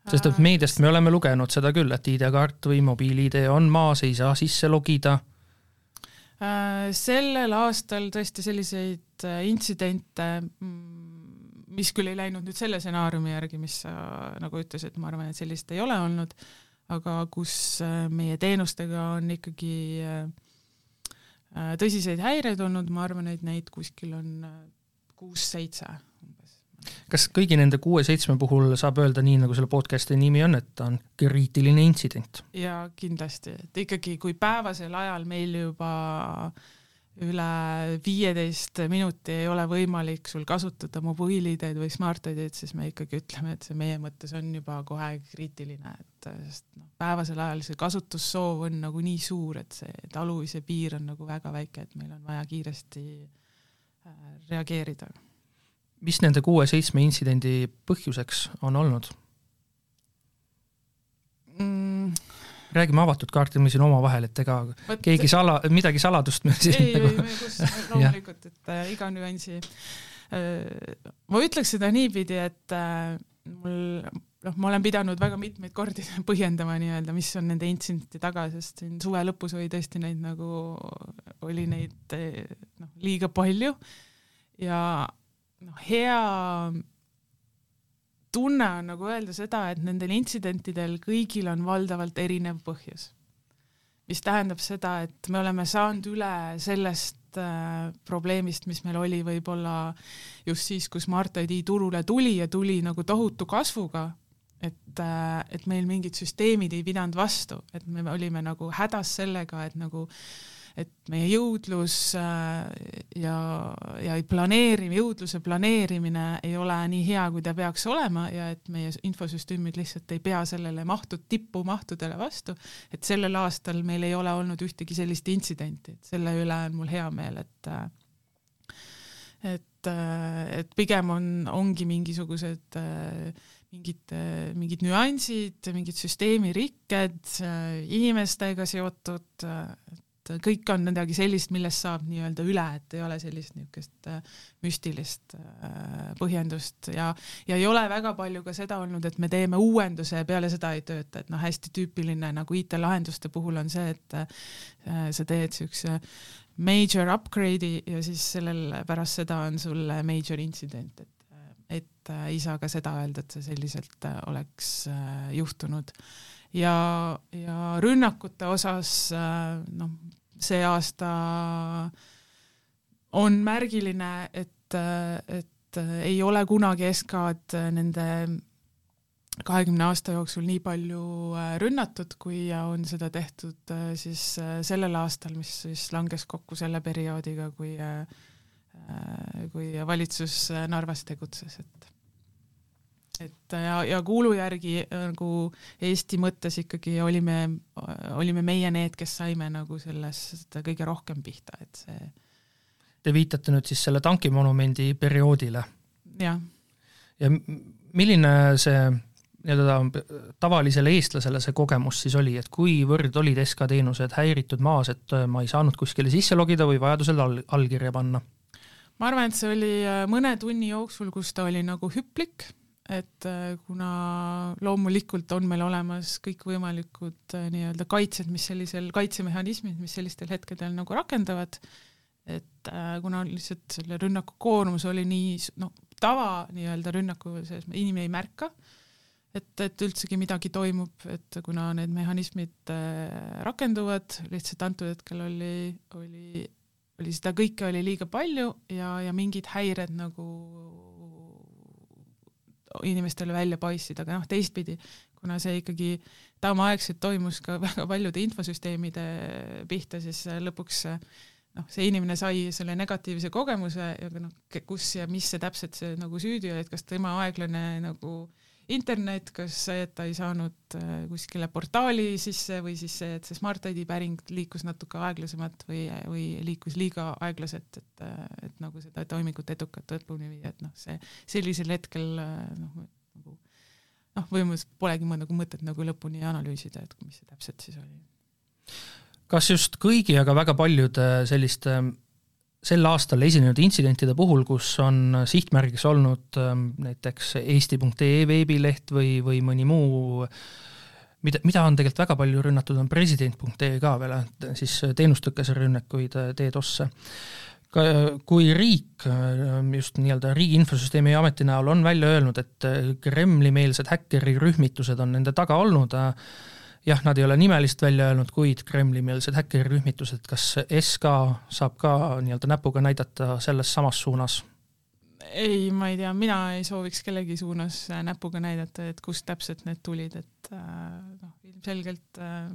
B: sest et meediast me oleme lugenud seda küll, et ID-kaart või mobiil-ID on maas, ei saa sisse logida
C: sellel aastal tõesti selliseid äh, intsidente, mm, mis küll ei läinud nüüd selle stsenaariumi järgi, mis sa nagu ütlesid, ma arvan, et sellist ei ole olnud, aga kus äh, meie teenustega on ikkagi tõsiseid häireid olnud, ma arvan, et neid kuskil on kuus-seitse
B: kas kõigi nende kuue-seitsme puhul saab öelda nii, nagu selle podcast'i nimi on, et ta on kriitiline intsident?
C: jaa, kindlasti, et ikkagi, kui päevasel ajal meil juba üle viieteist minuti ei ole võimalik sul kasutada mobiil-ID-d või Smart-ID-d, siis me ikkagi ütleme, et see meie mõttes on juba kohe kriitiline, et sest noh, päevasel ajal see kasutussoov on nagu nii suur, et see taluvuse piir on nagu väga väike, et meil on vaja kiiresti äh, reageerida
B: mis nende kuue-seitsme intsidendi põhjuseks on olnud
C: mm.?
B: räägime avatud kaarti me siin omavahel, et ega Võt... keegi sala, midagi saladust
C: me siin ei nagu..., ei, ei, kus loomulikult, et äh, iga nüansi äh,. ma ütleks seda niipidi, et äh, mul noh, ma olen pidanud väga mitmeid kordi põhjendama nii-öelda, mis on nende intsidentide taga, sest siin suve lõpus oli tõesti neid nagu, oli neid noh, liiga palju ja noh, hea tunne on nagu öelda seda, et nendel intsidentidel kõigil on valdavalt erinev põhjus. mis tähendab seda, et me oleme saanud üle sellest äh, probleemist, mis meil oli võib-olla just siis, kus Smart ID turule tuli ja tuli nagu tohutu kasvuga, et äh,, et meil mingid süsteemid ei pidanud vastu, et me olime nagu hädas sellega, et nagu äh, et meie jõudlus äh, ja, ja planeerimine, jõudluse planeerimine ei ole nii hea, kui ta peaks olema ja et meie infosüsteemid lihtsalt ei pea sellele mahtu, tipumahtudele vastu, et sellel aastal meil ei ole olnud ühtegi sellist intsidenti, et selle üle on mul hea meel, et äh, et, äh, et pigem on, ongi mingisugused mingid, mingid nüansid, mingid süsteemirikked, inimestega seotud, et kõik on midagi sellist, millest saab nii-öelda üle, et ei ole sellist niisugust äh, müstilist äh, põhjendust. Ja, ja ei ole väga palju ka seda olnud, et me teeme uuenduse ja peale seda ei tööta, et noh, hästi tüüpiline nagu IT-lahenduste puhul on see, et äh, sa teed niisuguse major upgrade'i ja siis sellel pärast seda on sul major incident, et et ei saa ka seda öelda, et see selliselt oleks juhtunud ja, ja rünnakute osas noh, see aasta on märgiline, et, et ei ole kunagi SK-d nende kahekümne aasta jooksul nii palju äh, rünnatud, kui on seda tehtud äh, siis äh, sellel aastal, mis siis langes kokku selle perioodiga, kui kui valitsus Narvas tegutses, et et ja, ja kuulu järgi nagu Eesti mõttes ikkagi olime, olime meie need, kes saime nagu sellest kõige rohkem pihta, et see
B: Te viitate nüüd siis selle tankimonumendi perioodile?
C: jah.
B: ja milline see nii-öelda tavalisele eestlasele see kogemus siis oli, et kuivõrd olid SK teenused häiritud maas, et äh, ma ei saanud kuskile sisse logida või vajadusel all, allkirja panna?
C: ma arvan, et see oli äh, mõne tunni jooksul, kus ta oli nagu hüplik, et äh, kuna loomulikult on meil olemas kõikvõimalikud nii-öelda kaitsed, mis sellisel, kaitsemehhanismid, mis sellistel hetkedel nagu rakendavad, et kuna lihtsalt selle rünnaku koormus oli nii noh, tava nii-öelda rünnaku sees, inimene ei märka et, et üldsegi midagi toimub, et kuna need mehhanismid äh, rakenduvad, lihtsalt antud hetkel oli, oli, oli seda kõike oli liiga palju ja, ja mingid häired nagu inimestele välja paistsid, aga noh, teistpidi, kuna see ikkagi tavaaegselt toimus ka väga paljude infosüsteemide pihta, siis lõpuks noh, see inimene sai selle negatiivse kogemuse ja noh, kus ja mis see täpselt see nagu süüdi oli, et kas tema aeglane nagu äh, internet, kas see, et ta ei saanud äh, kuskile portaali sisse või siis see, et see Smart ID päring liikus natuke aeglasemalt või, või liikus liiga aeglaselt, et, äh, et nagu seda toimingut edukalt lõpuni viia, et noh, see sellisel hetkel äh, noh, nagu noh, põhimõtteliselt polegi nagu mõtet nagu lõpuni analüüsida, et mis see täpselt siis oli.
B: kas just kõigi, aga väga paljude selliste sel aastal esinenud intsidentide puhul, kus on sihtmärgiks olnud ähm, näiteks eesti.ee veebileht või, või mõni muu mida, mida on tegelikult väga palju rünnatud, on president.ee ka veel, siis teenustõkkese rünnakuid DDoS-e. ka kui riik ähm, just nii-öelda Riigi Infosüsteemi Ameti näol on välja öelnud, et Kremli-meelsed häkkerirühmitused on nende taga olnud, jah, nad ei ole nimelist välja öelnud, kuid Kremli-meelsed häkkerirühmitused, kas SK saab ka nii-öelda näpuga näidata selles samas suunas?
C: ei, ma ei tea, mina ei sooviks kellegi suunas näpuga näidata, et kust täpselt need tulid, et äh, noh, ilmselgelt äh,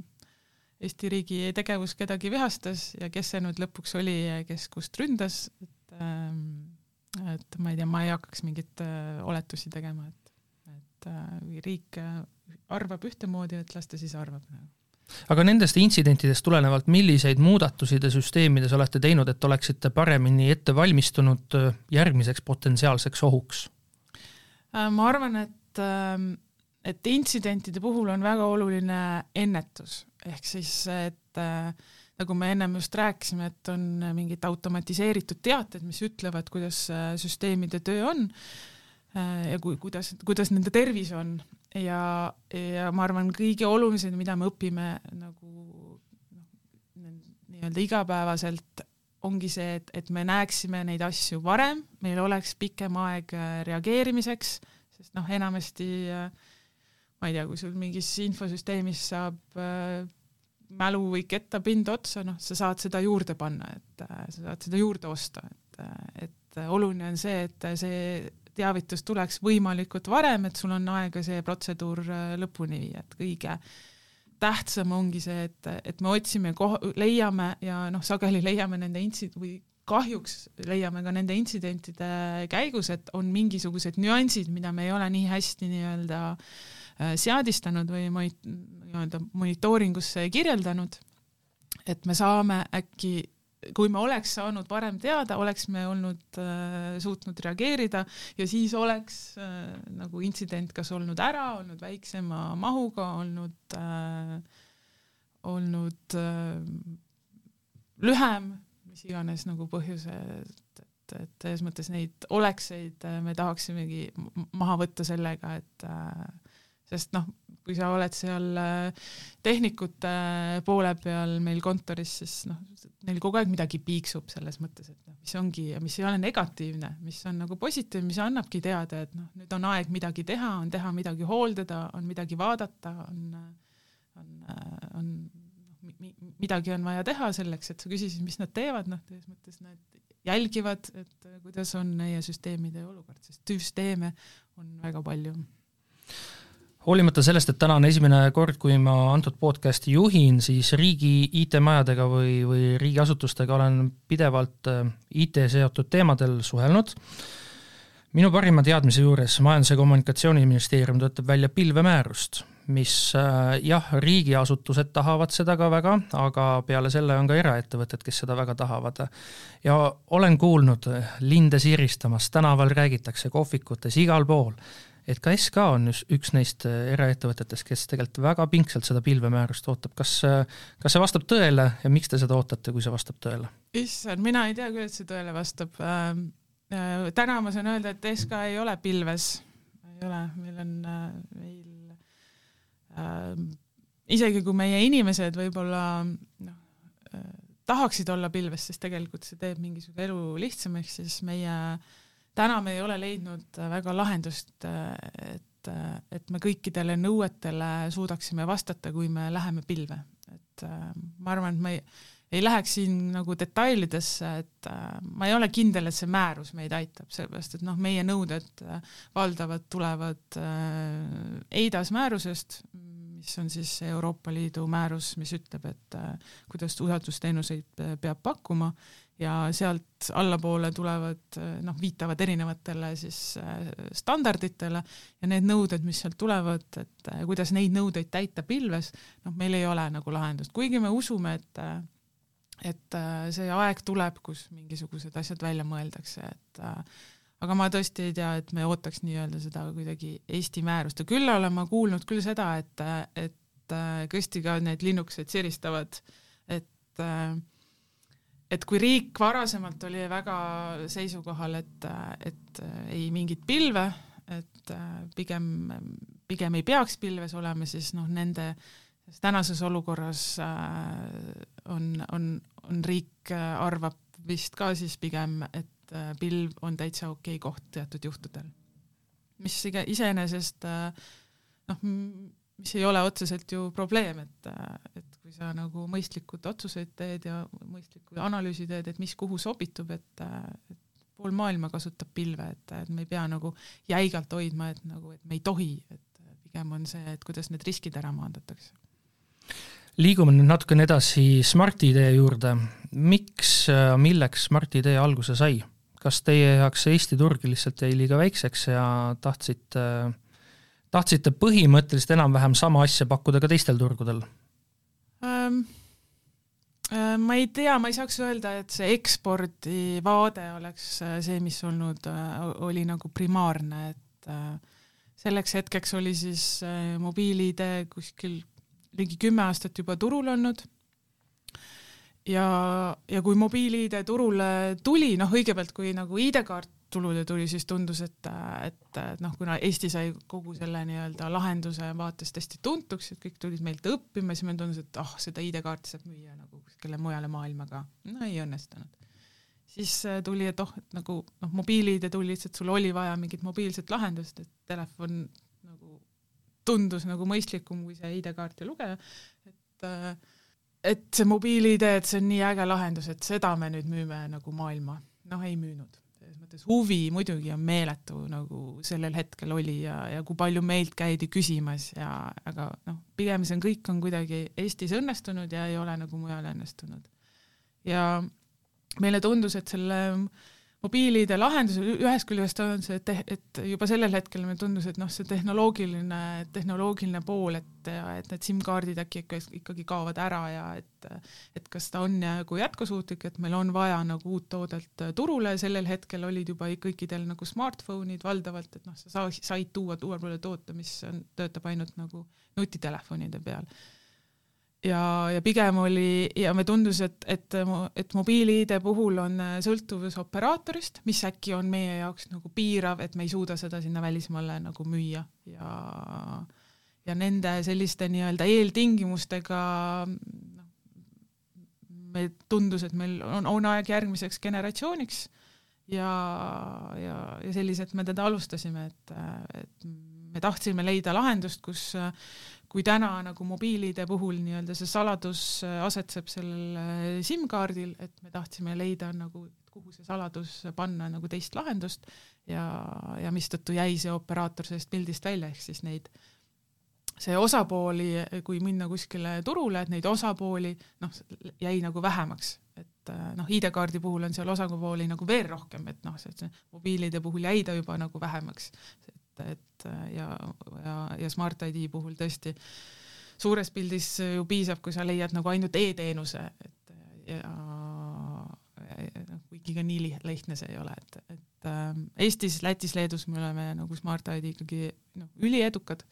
C: Eesti riigi tegevus kedagi vihastas ja kes see nüüd lõpuks oli ja kes kust ründas, et ähm, et ma ei tea, ma ei hakkaks mingeid äh, oletusi tegema, et, et riik arvab ühtemoodi, et las ta siis arvab.
B: aga nendest intsidentidest tulenevalt, milliseid muudatusi te süsteemides olete teinud, et oleksite paremini ette valmistunud äh, järgmiseks potentsiaalseks ohuks?
C: Äh, ma arvan, et, ähm, et intsidentide puhul on väga oluline ennetus, ehk siis, et äh, nagu me ennem just rääkisime, et on mingid automatiseeritud teated, mis ütlevad, kuidas süsteemide töö on ja kui, kuidas, kuidas nende tervis on. Ja, ja ma arvan, kõige olulisem, mida me õpime nagu noh, nii-öelda igapäevaselt, ongi see, et, et me näeksime neid asju varem, meil oleks pikem aeg äh, reageerimiseks, sest noh, enamasti äh, ma ei tea, kui sul mingis infosüsteemis saab äh, mälu või kettapind otsa, noh, sa saad seda juurde panna, et äh, sa saad seda juurde osta, et, äh, et oluline on see, et see teavitus tuleks võimalikult varem, et sul on aega see protseduur äh, lõpuni viia, et kõige tähtsam ongi see, et, et me otsime, leiame ja noh, sageli leiame nende intsid- või kahjuks leiame ka nende intsidentide käigus, et on mingisugused nüansid, mida me ei ole nii hästi nii-öelda äh, seadistanud või nii-öelda monitooringusse kirjeldanud, et me saame äkki kui me oleks saanud varem teada, oleks me olnud äh,, suutnud reageerida ja siis oleks äh, nagu intsident kas olnud ära, olnud väiksema mahuga, olnud äh,, olnud äh, lühem, mis iganes nagu põhjused, et, et selles mõttes neid olekseid äh, me tahaksimegi maha võtta sellega, et äh, sest noh, kui sa oled seal äh, tehnikute poole peal meil kontoris, siis noh, neil kogu aeg midagi piiksub selles mõttes, et noh, mis ongi ja mis ei ole negatiivne, mis on nagu positiivne, mis annabki teada, et noh, nüüd on aeg midagi teha, on teha midagi hooldada, on midagi vaadata, on, on, on noh, midagi on vaja teha selleks, et sa küsisid, mis nad teevad, noh, selles mõttes nad jälgivad, et kuidas on meie süsteemide olukord, sest süsteeme on väga palju
B: hoolimata sellest, et täna on esimene kord, kui ma antud podcasti juhin, siis riigi IT-majadega või, või riigiasutustega olen pidevalt äh, IT seotud teemadel suhelnud. minu parima teadmise juures Majandus- ja Kommunikatsiooniministeerium töötab välja pilvemäärust, mis äh, jah, riigiasutused tahavad seda ka väga, aga peale selle on ka eraettevõtted, kes seda väga tahavad. ja olen kuulnud linde siristamas, tänaval räägitakse, kohvikutes, igal pool et ka SK on üks neist äh, eraettevõtetest, kes tegelikult väga pingsalt seda pilvemäärust ootab, kas, äh, kas see vastab tõele ja miks te seda ootate, kui see vastab tõele?
C: issand, mina ei tea küll, et see tõele vastab ähm,. Äh, täna ma saan öelda, et SK ei ole pilves, ei ole, meil on äh,, meil äh, isegi kui meie inimesed võib-olla noh äh,, tahaksid olla pilves, sest tegelikult see teeb mingisuguse elu lihtsamaks, siis meie äh, täna me ei ole leidnud äh, väga lahendust, äh, et, äh, et me kõikidele nõuetele suudaksime vastata, kui me läheme pilve, et ma arvan, et me ei, ei läheks siin nagu detailidesse, et ma ei ole kindel, et see määrus meid aitab, sellepärast et noh, meie nõuded valdavalt tulevad EIDAS määrusest, mis on siis Euroopa Liidu määrus, mis ütleb, et kuidas usaldusteenuseid peab pakkuma ja sealt allapoole tulevad noh, viitavad erinevatele siis äh, standarditele ja need nõuded, mis sealt tulevad, et äh, kuidas neid nõudeid täita pilves, noh, meil ei ole nagu lahendust, kuigi me usume, et äh, et see aeg tuleb, kus mingisugused asjad välja mõeldakse, et aga ma tõesti ei tea, et me ootaks nii-öelda seda kuidagi Eesti määrust. Ja küll olen ma kuulnud küll seda, et, et tõesti ka need linnukesed siristavad, et äh, et kui riik varasemalt oli väga seisukohal, et, et ei mingit pilve, et pigem, pigem ei peaks pilves olema, siis noh, nende tänases olukorras äh, on, on, on riik arvab vist ka siis pigem, et äh, pilv on täitsa okei okay koht teatud juhtudel. mis iseenesest äh, noh, mis ei ole otseselt ju probleem, et, et kui sa nagu mõistlikud otsuseid teed ja mõistlikud analüüsi teed, et mis kuhu sobitub, et, et pool maailma kasutab pilve, et, et me ei pea nagu jäigalt hoidma, et nagu, et me ei tohi, et pigem on see, et kuidas need riskid ära maandatakse.
B: liigume nüüd natukene edasi Smart-ID juurde. miks, milleks Smart-ID alguse sai? kas teie jaoks Eesti turg lihtsalt jäi liiga väikseks ja tahtsite tahtsite põhimõtteliselt enam-vähem sama asja pakkuda ka teistel turgudel?
C: Ma ei tea, ma ei saaks öelda, et see ekspordivaade oleks äh, see, mis olnud, äh, oli nagu primaarne, et selleks hetkeks oli siis mobiil-ID kuskil ligi kümme aastat juba turul olnud. Ja, ja kui mobiil-ID turule tuli, noh, õigepealt kui nagu ID-kaart tulule tuli, siis tundus, et, et, et noh, kuna Eesti sai kogu selle nii-öelda lahenduse vaates hästi tuntuks, et kõik tulid meilt õppima, siis meile tundus, et ah oh,, seda ID-kaarti saab müüa nagu kuskile mujale maailma ka. no ei õnnestunud. siis äh, tuli, et oh, et nagu noh, mobiil-ID tuli lihtsalt, sul oli vaja mingit mobiilset lahendust, et telefon nagu tundus nagu mõistlikum kui see ID-kaarti lugeja, et äh, et see mobiil-ID, et see on nii äge lahendus, et seda me nüüd müüme nagu maailma. noh, ei müünud mõttes huvi muidugi on meeletu, nagu sellel hetkel oli ja, ja kui palju meilt käidi küsimas ja aga noh, pigem see on, kõik on kuidagi Eestis õnnestunud ja ei ole nagu mujal õnnestunud. ja meile tundus, et selle mobiilide lahendus, ühest küljest on see, et, et juba sellel hetkel mulle tundus, et noh, see tehnoloogiline, tehnoloogiline pool, et, et need SIM-kaardid äkki ikka, ikkagi kaovad ära ja et, et kas ta on nagu jätkusuutlik, et meil on vaja nagu uut toodet turule, sellel hetkel olid juba kõikidel nagu smartphone'id valdavalt, et noh, sa said tuua turule toote, mis on, töötab ainult nagu nutitelefonide peal ja, ja pigem oli ja me tundus, et, et, et mobiil-ID puhul on äh, sõltuvus operaatorist, mis äkki on meie jaoks nagu piirav, et me ei suuda seda sinna välismaale nagu müüa. Ja ja nende selliste nii-öelda eeltingimustega noh, me tundus, et meil on, on aeg järgmiseks generatsiooniks. Ja, ja, ja selliselt me teda alustasime, et, et me tahtsime leida lahendust, kus kui täna nagu mobiilide puhul nii-öelda see saladus äh, asetseb sellel äh, SIM-kaardil, et me tahtsime leida nagu, kuhu see saladus panna nagu teist lahendust ja, ja mistõttu jäi see operaator sellest pildist välja, ehk siis neid see osapooli, kui minna kuskile turule, et neid osapooli noh, jäi nagu vähemaks, et noh, ID-kaardi puhul on seal osapooli nagu veel rohkem, et noh, see mobiilide puhul jäi ta juba nagu vähemaks, et, et ja, ja, ja Smart ID puhul tõesti suures pildis ju piisab, kui sa leiad nagu ainult e-teenuse, et ja noh, kuigi ka nii lihtne see ei ole, et, et äh, Eestis, Lätis, Leedus me oleme nagu Smart ID ikkagi noh, üliedukad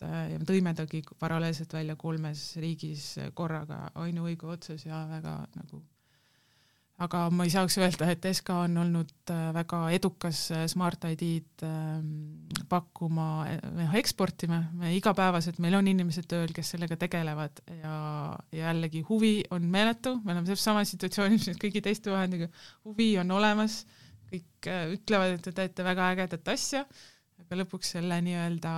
C: et äh, ja me tõime tagi paralleelselt välja kolmes riigis korraga ainuõige otsas ja väga nagu aga ma ei saaks öelda, et SK on olnud äh, väga edukas äh, Smart ID-d ähm, pakkuma, noh eksportima, me igapäevaselt, meil on inimesed tööl, kes sellega tegelevad ja, jällegi huvi on meeletu, me oleme selles samas situatsioonis kõigi teiste vahendiga, huvi on olemas, kõik ütlevad, et te teete väga ägedat asja, aga lõpuks selle nii-öelda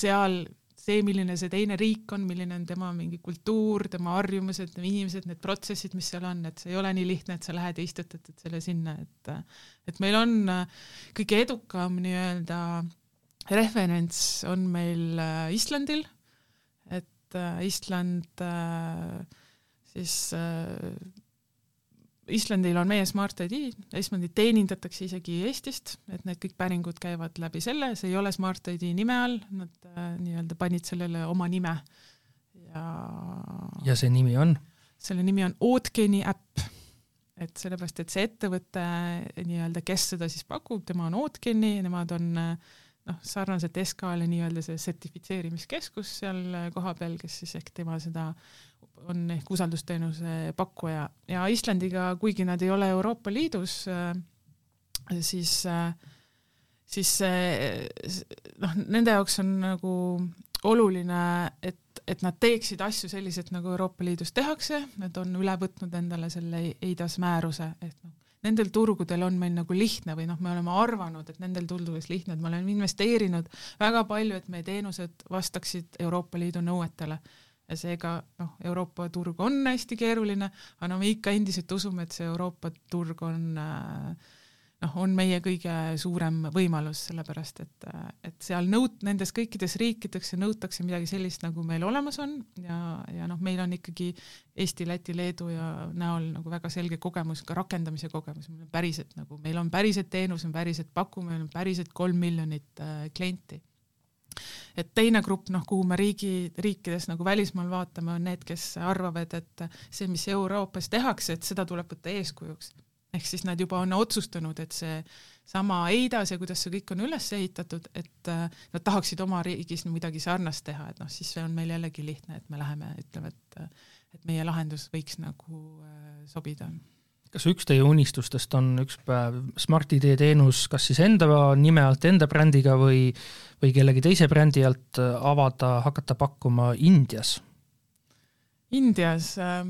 C: seal see, milline see teine riik on, milline on tema mingi kultuur, tema harjumused, inimesed, need protsessid, mis seal on, et see ei ole nii lihtne, et sa lähed ja istutad selle sinna, et et meil on kõige edukam nii-öelda referents on meil äh, Islandil, et äh, Island äh, siis Islandil on meie Smart ID, Islandit teenindatakse isegi Eestist, et need kõik päringud käivad läbi selle, see ei ole Smart ID nime all, nad äh, nii-öelda panid sellele oma nime ja
B: ja see nimi on?
C: selle nimi on Ootgeni äpp, et sellepärast, et see ettevõte nii-öelda, kes seda siis pakub, tema on Ootgeni, nemad on äh, noh, sarnaselt SK-le nii-öelda see sertifitseerimiskeskus seal kohapeal, kes siis ehk tema seda on ehk usaldusteenuse pakkuja. Ja Islandiga, kuigi nad ei ole Euroopa Liidus, äh, siis, äh, siis noh, nende jaoks on nagu oluline, et, et nad teeksid asju selliselt, nagu Euroopa Liidus tehakse, nad on üle võtnud endale selle EIDAS määruse, et noh, nendel turgudel on meil nagu lihtne või noh, me oleme arvanud, et nendel turgudel lihtne, et me oleme investeerinud väga palju, et meie teenused vastaksid Euroopa Liidu nõuetele ja seega noh, Euroopa turg on hästi keeruline, aga no me ikka endiselt usume, et see Euroopa turg on noh, on meie kõige suurem võimalus, sellepärast et, et seal nõut-, nendes kõikides riikides nõutakse midagi sellist, nagu meil olemas on ja, ja noh, meil on ikkagi Eesti, Läti, Leedu ja näol nagu väga selge kogemus, ka rakendamise kogemus, meil on päriselt nagu, meil on päriselt teenus, me päriselt pakume, meil on päriselt kolm miljonit äh, klienti et teine grupp, noh, kuhu me riigi, riikides nagu välismaal vaatame, on need, kes arvavad, et see, mis Euroopas tehakse, et seda tuleb võtta eeskujuks ehk siis nad juba on otsustanud, et see sama EIDAS ja kuidas see kõik on üles ehitatud, et äh, nad tahaksid oma riigis midagi sarnast teha, et noh, siis see on meil jällegi lihtne, et me läheme, ütleme, et et meie lahendus võiks nagu äh, sobida.
B: Kas üks teie unistustest on üks päev Smart-ID teenus kas siis enda nime alt, enda brändiga või, või kellegi teise brändi alt avada, hakata pakkuma Indias?
C: Indias äh,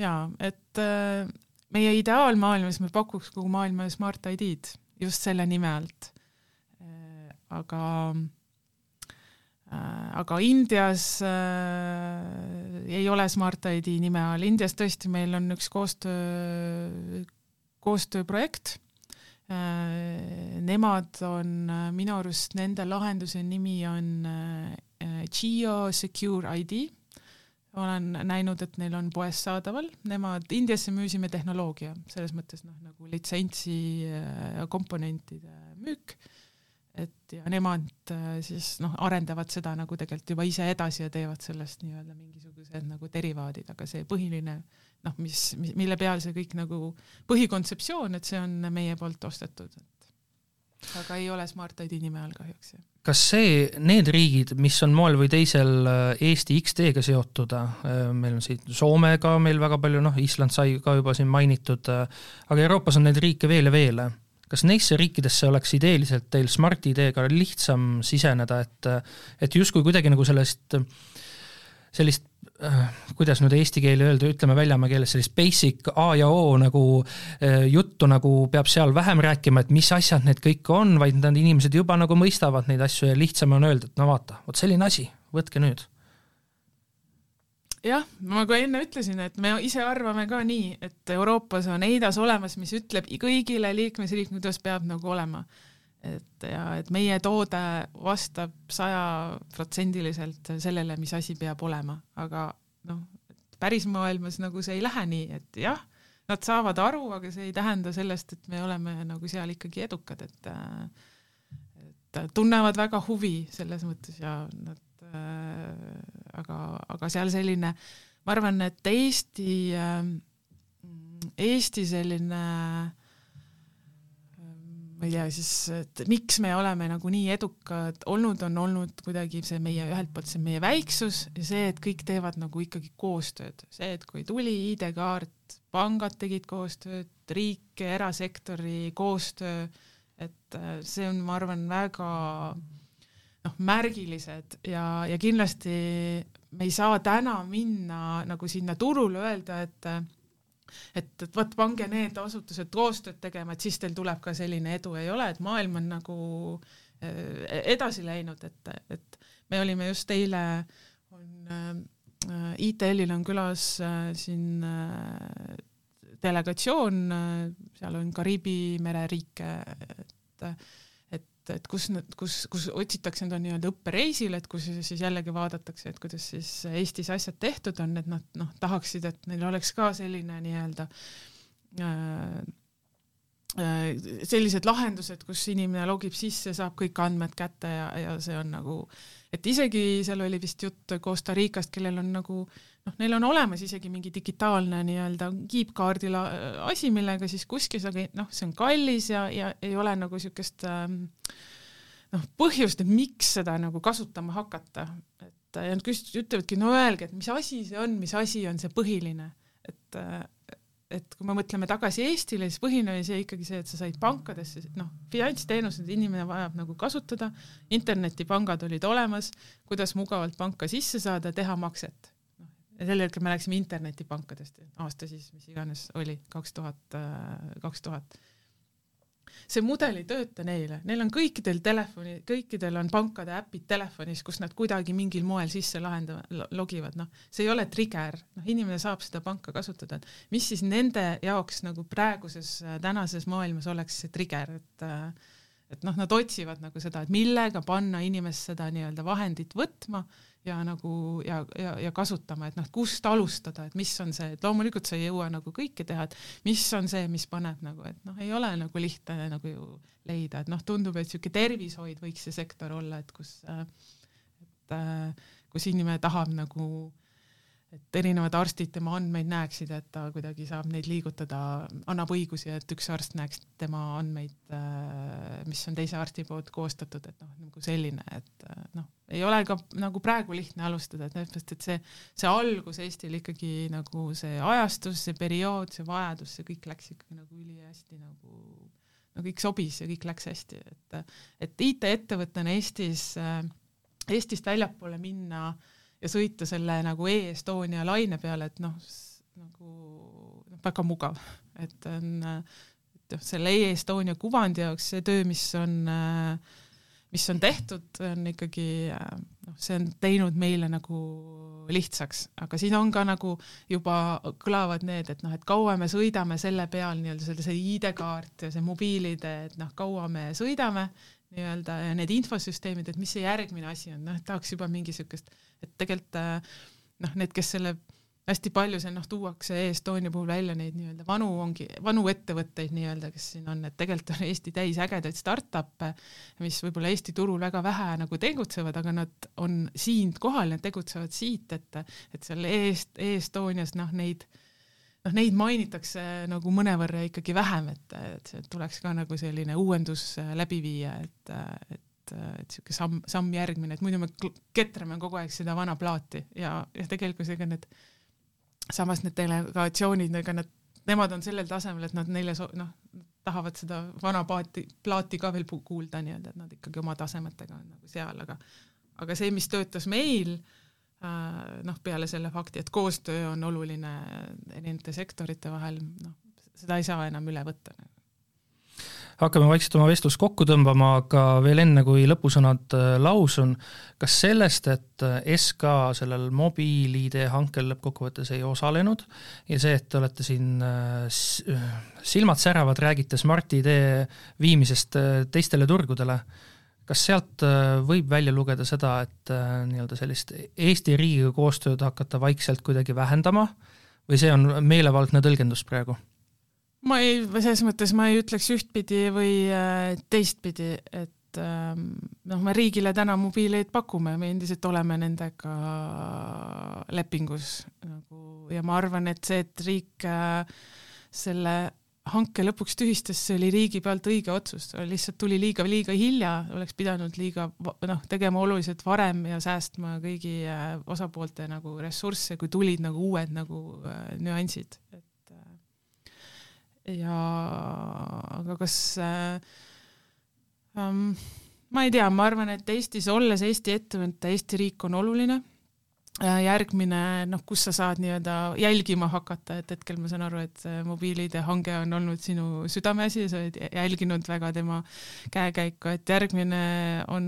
C: jaa, et äh, meie ideaalmaailmas me pakuks kogu maailma Smart ID-d just selle nime alt. Äh, aga, äh, aga Indias äh, ei ole Smart ID nime all, Indias tõesti meil on üks koostöö, koostööprojekt. Äh,. Nemad on minu arust, nende lahenduse nimi on äh, Geo Secure ID olen näinud, et neil on poes saadaval, nemad, Indiasse müüsime tehnoloogia, selles mõttes noh, nagu litsentsi äh, komponentide müük, et ja nemad äh, siis noh, arendavad seda nagu tegelikult juba ise edasi ja teevad sellest nii-öelda mingisugused nagu derivaadid, aga see põhiline noh, mis, mis, mille peal see kõik nagu põhikontseptsioon, et see on meie poolt ostetud, et aga ei ole Smart ID nime all kahjuks, jah
B: kas see, need riigid, mis on moel või teisel äh, Eesti X-teega seotud, äh, meil on siin Soomega meil väga palju, noh, Island sai ka juba siin mainitud, aga Euroopas on neid riike veel ja veel. Kas neisse riikidesse oleks ideeliselt teil Smart-ID-ga lihtsam siseneda, et et justkui kuidagi nagu sellest, sellist Äh, kuidas nüüd eesti keeli öelda, ütleme väljamaa keeles sellist basic A ja O nagu äh, juttu nagu peab seal vähem rääkima, et mis asjad need kõik on, vaid need inimesed juba nagu mõistavad neid asju ja lihtsam on öelda, et no vaata, vot selline asi, võtke nüüd.
C: Jah, ma ka enne ütlesin, et me ise arvame ka nii, et Euroopas on EIDAS olemas, mis ütleb kõigile liikmesriikidele, kuidas peab nagu olema. Et ja et meie toode vastab sajaprotsendiliselt sellele, mis asi peab olema, aga noh, päris maailmas nagu see ei lähe nii, et jah, nad saavad aru, aga see ei tähenda sellest, et me oleme nagu seal ikkagi edukad, et et tunnevad väga huvi selles mõttes ja nad äh, aga, aga seal selline, ma arvan, et Eesti äh,, Eesti selline äh, ma ei tea siis, et miks me oleme nagu nii edukad olnud, on olnud kuidagi see meie, ühelt poolt see meie väiksus ja see, et kõik teevad nagu ikkagi koostööd. see, et kui tuli ID-kaart, pangad tegid koostööd, riik erasektori koostöö, et äh, see on, ma arvan, väga noh, märgilised ja, ja kindlasti me ei saa täna minna nagu sinna turule öelda, et et, et vot pange need asutused koostööd tegema, et siis teil tuleb ka selline edu, ei ole, et maailm on nagu äh, edasi läinud, et, et me olime just eile, on äh, ITL-il on külas äh, siin delegatsioon seal on Kariibi mere riike, et et, et kus nad, kus, kus otsitakse enda nii-öelda õppereisil, et kus siis jällegi vaadatakse, et kuidas siis Eestis asjad tehtud on, et nad noh, tahaksid, et neil oleks ka selline nii-öelda äh, äh, sellised lahendused, kus inimene logib sisse, saab kõik andmed kätte ja, ja see on nagu, et isegi seal oli vist jutt Costa Ricast, kellel on nagu noh, neil on olemas isegi mingi digitaalne nii-öelda kiipkaardi asi, millega siis kuskil, aga noh, see on kallis ja, ja ei ole nagu niisugust ähm, noh, põhjust, et miks seda nagu kasutama hakata, et ja nad küsit-, ütlevadki, no öelge, et mis asi see on, mis asi on see põhiline, et et kui me mõtleme tagasi Eestile, siis põhiline oli see ikkagi see, et sa said pankadesse, noh, finantsteenused inimene vajab nagu kasutada, internetipangad olid olemas, kuidas mugavalt panka sisse saada, teha makset ja sel hetkel me läksime internetipankadest, aasta siis, mis iganes oli, kaks tuhat, äh, kaks tuhat. see mudel ei tööta neile, neil on kõikidel telefoni, kõikidel on pankade äpid telefonis, kus nad kuidagi mingil moel sisse lahendavad, logivad, noh, see ei ole trigger, noh, inimene saab seda panka kasutada, et mis siis nende jaoks nagu praeguses, äh, tänases maailmas oleks see trigger, et äh, et noh, nad otsivad nagu seda, et millega panna inimest seda nii-öelda vahendit võtma ja nagu ja, ja, ja kasutama, et noh, kust alustada, et mis on see, et loomulikult sa ei jõua nagu kõike teha, et mis on see, mis paneb nagu, et noh, ei ole nagu lihtne nagu ju leida, et noh, tundub, et niisugune tervishoid võiks see sektor olla, et kus, et kus inimene tahab nagu et erinevad arstid tema andmeid näeksid, et ta kuidagi saab neid liigutada, annab õigusi, et üks arst näeks tema andmeid, äh, mis on teise arsti poolt koostatud, et noh, nagu selline, et äh, noh, ei ole ka nagu praegu lihtne alustada, et sellepärast, et see, see algus Eestil ikkagi nagu see ajastus, see periood, see vajadus, see kõik läks ikkagi nagu ülihästi nagu no kõik sobis ja kõik läks hästi, et et IT-ettevõttena Eestis, äh, Eestist väljapoole minna äh, ja sõita selle nagu E-Estonia laine peale, et noh, nagu noh, väga mugav, et on, et noh, selle E-Estonia kuvandi jaoks see töö, mis on, mis on tehtud, on ikkagi noh, see on teinud meile nagu lihtsaks, aga siin on ka nagu juba kõlavad need, et noh, et kaua me sõidame selle peal nii-öelda selle, see ID-kaart ja see mobiilide, et noh, kaua me sõidame nii-öelda need infosüsteemid, et mis see järgmine asi on, noh, et tahaks juba mingi niisugust et tegelikult äh, noh, need, kes selle hästi palju see noh, tuuakse E-Estonia puhul välja neid nii-öelda vanu ongi, vanu ettevõtteid nii-öelda, kes siin on, et tegelikult on Eesti täis ägedaid startup'e, mis võib-olla Eesti turul väga vähe nagu tegutsevad, aga nad on siin kohal, nad tegutsevad siit, et et seal E-Est-, E-Estonias noh, neid noh, neid mainitakse nagu mõnevõrra ikkagi vähem, et, et see tuleks ka nagu selline uuendus läbi viia, et, et et, et niisugune samm, samm järgmine, et muidu me ketrame kogu aeg seda vana plaati ja, ja tegelikult ega need, samas need delegatsioonid, ega nad, nemad on sellel tasemel, et nad neile so-, noh, tahavad seda vana paati, plaati ka veel kuulda nii-öelda, et nad ikkagi oma tasemetega on nagu seal, aga aga see, mis töötas meil äh,, noh, peale selle fakti, et koostöö on oluline erinevate sektorite vahel, noh, seda ei saa enam üle võtta.
B: Hakkame vaikselt oma vestlust kokku tõmbama, aga veel enne, kui lõpusõnad äh, lausun, kas sellest, et äh, SK sellel mobiil-ID hankel lõppkokkuvõttes ei osalenud ja see, et te olete siin silmad säravad, räägite Smart-ID viimisest teistele turgudele, kas sealt võib välja lugeda seda, et nii-öelda sellist Eesti riigiga koostööd hakata vaikselt kuidagi vähendama või see on meelevaldne tõlgendus praegu?
C: ma ei, selles mõttes ma ei ütleks ühtpidi või äh, teistpidi, et ähm, noh, me riigile täna mobiileid pakume, me endiselt oleme nendega lepingus nagu ja ma arvan, et see, et riik äh, selle hanke lõpuks tühistas, see oli riigi pealt õige otsus, lihtsalt tuli liiga, liiga hilja, oleks pidanud liiga noh, tegema oluliselt varem ja säästma kõigi äh, osapoolte nagu ressursse, kui tulid nagu uued nagu nüansid, et ja aga kas äh, ähm, ma ei tea, ma arvan, et Eestis olles Eesti ettevõte, Eesti riik on oluline järgmine, noh, kus sa saad nii-öelda jälgima hakata, et hetkel ma saan aru, et mobiil-ID hange on olnud sinu südameasi ja sa oled jälginud väga tema käekäiku, et järgmine on,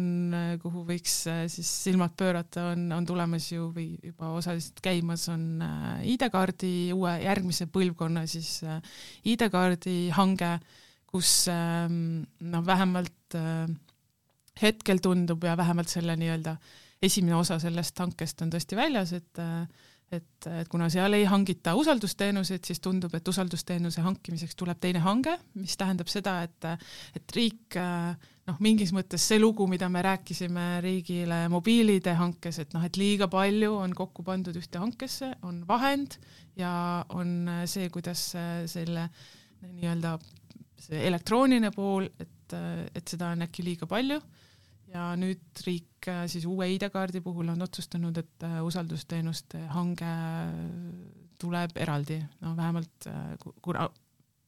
C: kuhu võiks äh, siis silmad pöörata, on, on tulemas ju või juba osaliselt käimas, on äh, ID-kaardi uue järgmise põlvkonna siis äh, ID-kaardi hange, kus ähm, noh, vähemalt hetkel tundub ja vähemalt selle nii-öelda äh, esimene osa sellest hankest on tõesti väljas, et et, et kuna seal ei hangita usaldusteenuseid, siis tundub, et usaldusteenuse hankimiseks tuleb teine hange, mis tähendab seda, et et riik noh, mingis mõttes see lugu, mida me rääkisime riigile mobiilide hankes, et noh, et liiga palju on kokku pandud ühte hankesse, on vahend ja on see, kuidas selle nii-öelda see elektrooniline pool, et, et seda on äkki liiga palju ja nüüd riik äh, siis uue ID-kaardi puhul on otsustanud, et äh, usaldusteenuste hange tuleb eraldi, no vähemalt äh, kuna,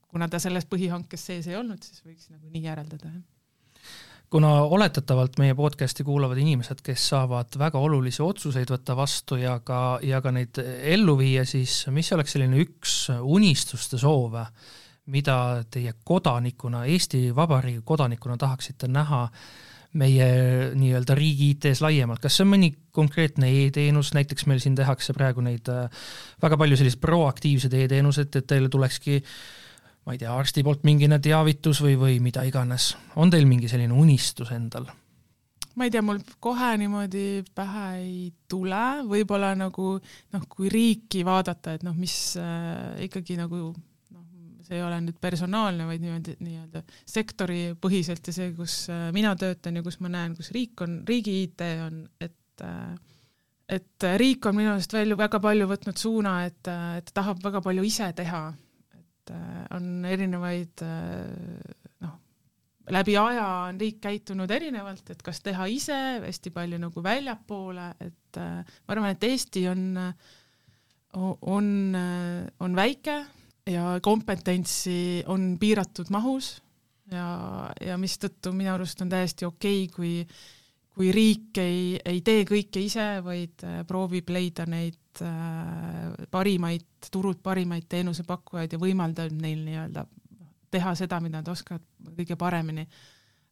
C: kuna ta selles põhihankes sees ei olnud, siis võiks nagu nii järeldada, jah.
B: Kuna oletatavalt meie podcasti kuulavad inimesed, kes saavad väga olulisi otsuseid võtta vastu ja ka, ja ka neid ellu viia, siis mis oleks selline üks unistuste soove, mida teie kodanikuna, Eesti Vabariigi kodanikuna tahaksite näha äh, meie nii-öelda riigi IT-s laiemalt, kas see on mõni konkreetne e-teenus, näiteks meil siin tehakse praegu neid äh, väga palju selliseid proaktiivseid e-teenuseid, et teile tulekski ma ei tea, arsti poolt mingine teavitus või, või mida iganes, on teil mingi selline unistus endal?
C: ma ei tea, mul kohe niimoodi pähe ei tule, võib-olla nagu noh, kui riiki vaadata, et noh, mis äh, ikkagi nagu see ei ole nüüd personaalne, vaid niimoodi nii-öelda sektoripõhiselt ja see, kus äh, mina töötan ja kus ma näen, kus riik on, riigi IT on, et äh, et riik on minu arust veel väga palju võtnud suuna, et, äh, et tahab väga palju ise teha, et on erinevaid noh, läbi aja on riik käitunud erinevalt, et kas teha ise, hästi palju nagu väljapoole, et ma arvan, et Eesti on, on, on väike ja kompetentsi on piiratud mahus ja, ja mistõttu minu arust on täiesti okei okay,, kui kui riik ei, ei tee kõike ise, vaid äh, proovib leida neid äh, parimaid, turult parimaid teenusepakkujaid ja võimaldab neil nii-öelda teha seda, mida nad oskavad kõige paremini.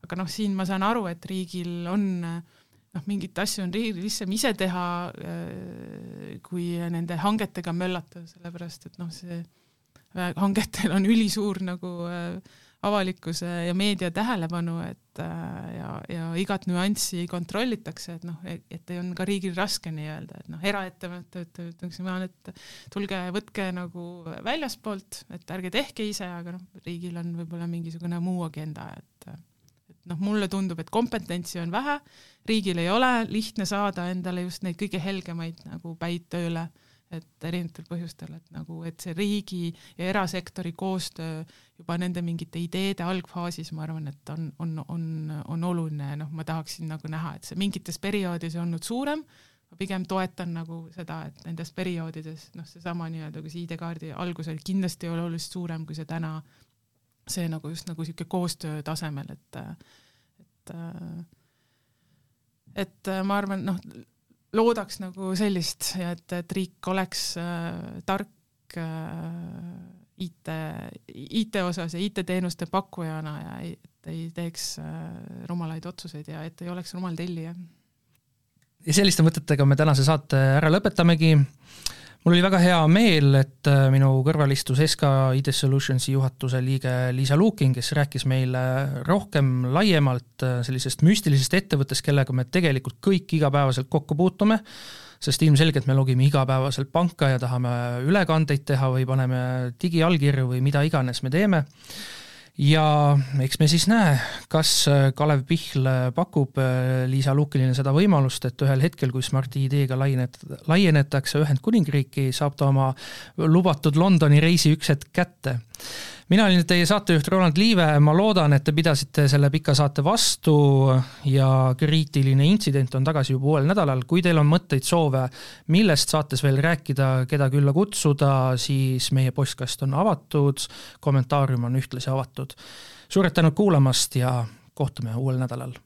C: aga noh, siin ma saan aru, et riigil on noh, mingeid asju on riigil lihtsam ise teha, äh, kui nende hangetega möllata, sellepärast et noh, see hangetel on ülisuur nagu äh, avalikkuse ja meedia tähelepanu, et äh, ja, ja igat nüanssi kontrollitakse, et noh, et on ka riigil raske nii-öelda, et noh, eraettevõtted ütleksin ma, et tulge võtke nagu väljaspoolt, et ärge tehke ise, aga noh, riigil on võib-olla mingisugune muu agenda, et et noh, mulle tundub, et kompetentsi on vähe, riigil ei ole lihtne saada endale just neid kõige helgemaid nagu päid tööle et erinevatel põhjustel, et nagu, et see riigi ja erasektori koostöö juba nende mingite ideede algfaasis, ma arvan, et on, on, on, on oluline, noh, ma tahaksin nagu näha, et see mingites perioodides on olnud suurem, ma pigem toetan nagu seda, et nendes perioodides, noh, seesama nii-öelda, kui see ID-kaardi algus oli kindlasti oluliselt suurem, kui see täna, see nagu just nagu niisugune koostöö tasemel, et, et et ma arvan, noh, loodaks nagu sellist ja et, et riik oleks äh, tark äh, IT, IT osas ja IT-teenuste pakkujana ja et ei teeks rumalaid otsuseid ja et ei oleks rumal tellija.
B: ja selliste mõtetega me tänase saate ära lõpetamegi mul oli väga hea meel, et äh, minu kõrval istus SK ID Solutionsi juhatuse liige Liisa Lukin, kes rääkis meile rohkem laiemalt äh, sellisest müstilisest ettevõttest, kellega me tegelikult kõik igapäevaselt kokku puutume, sest ilmselgelt me logime igapäevaselt panka ja tahame ülekandeid teha või paneme digiallkirju või mida iganes me teeme ja eks me siis näe, kas äh, Kalev Pihl äh, pakub äh, Liisa Lukinile seda võimalust, et ühel hetkel, kui Smarti ideega laienet-, laienetakse Ühendkuningriiki, saab ta oma lubatud Londoni reisi üks hetk kätte mina olin teie saatejuht Roland Liive, ma loodan, et te pidasite selle pika saate vastu ja kriitiline intsident on tagasi juba uuel nädalal. kui teil on mõtteid, soove, millest saates veel rääkida, keda külla kutsuda, siis meie postkast on avatud, kommentaarium on ühtlasi avatud. suured tänud kuulamast ja kohtume uuel nädalal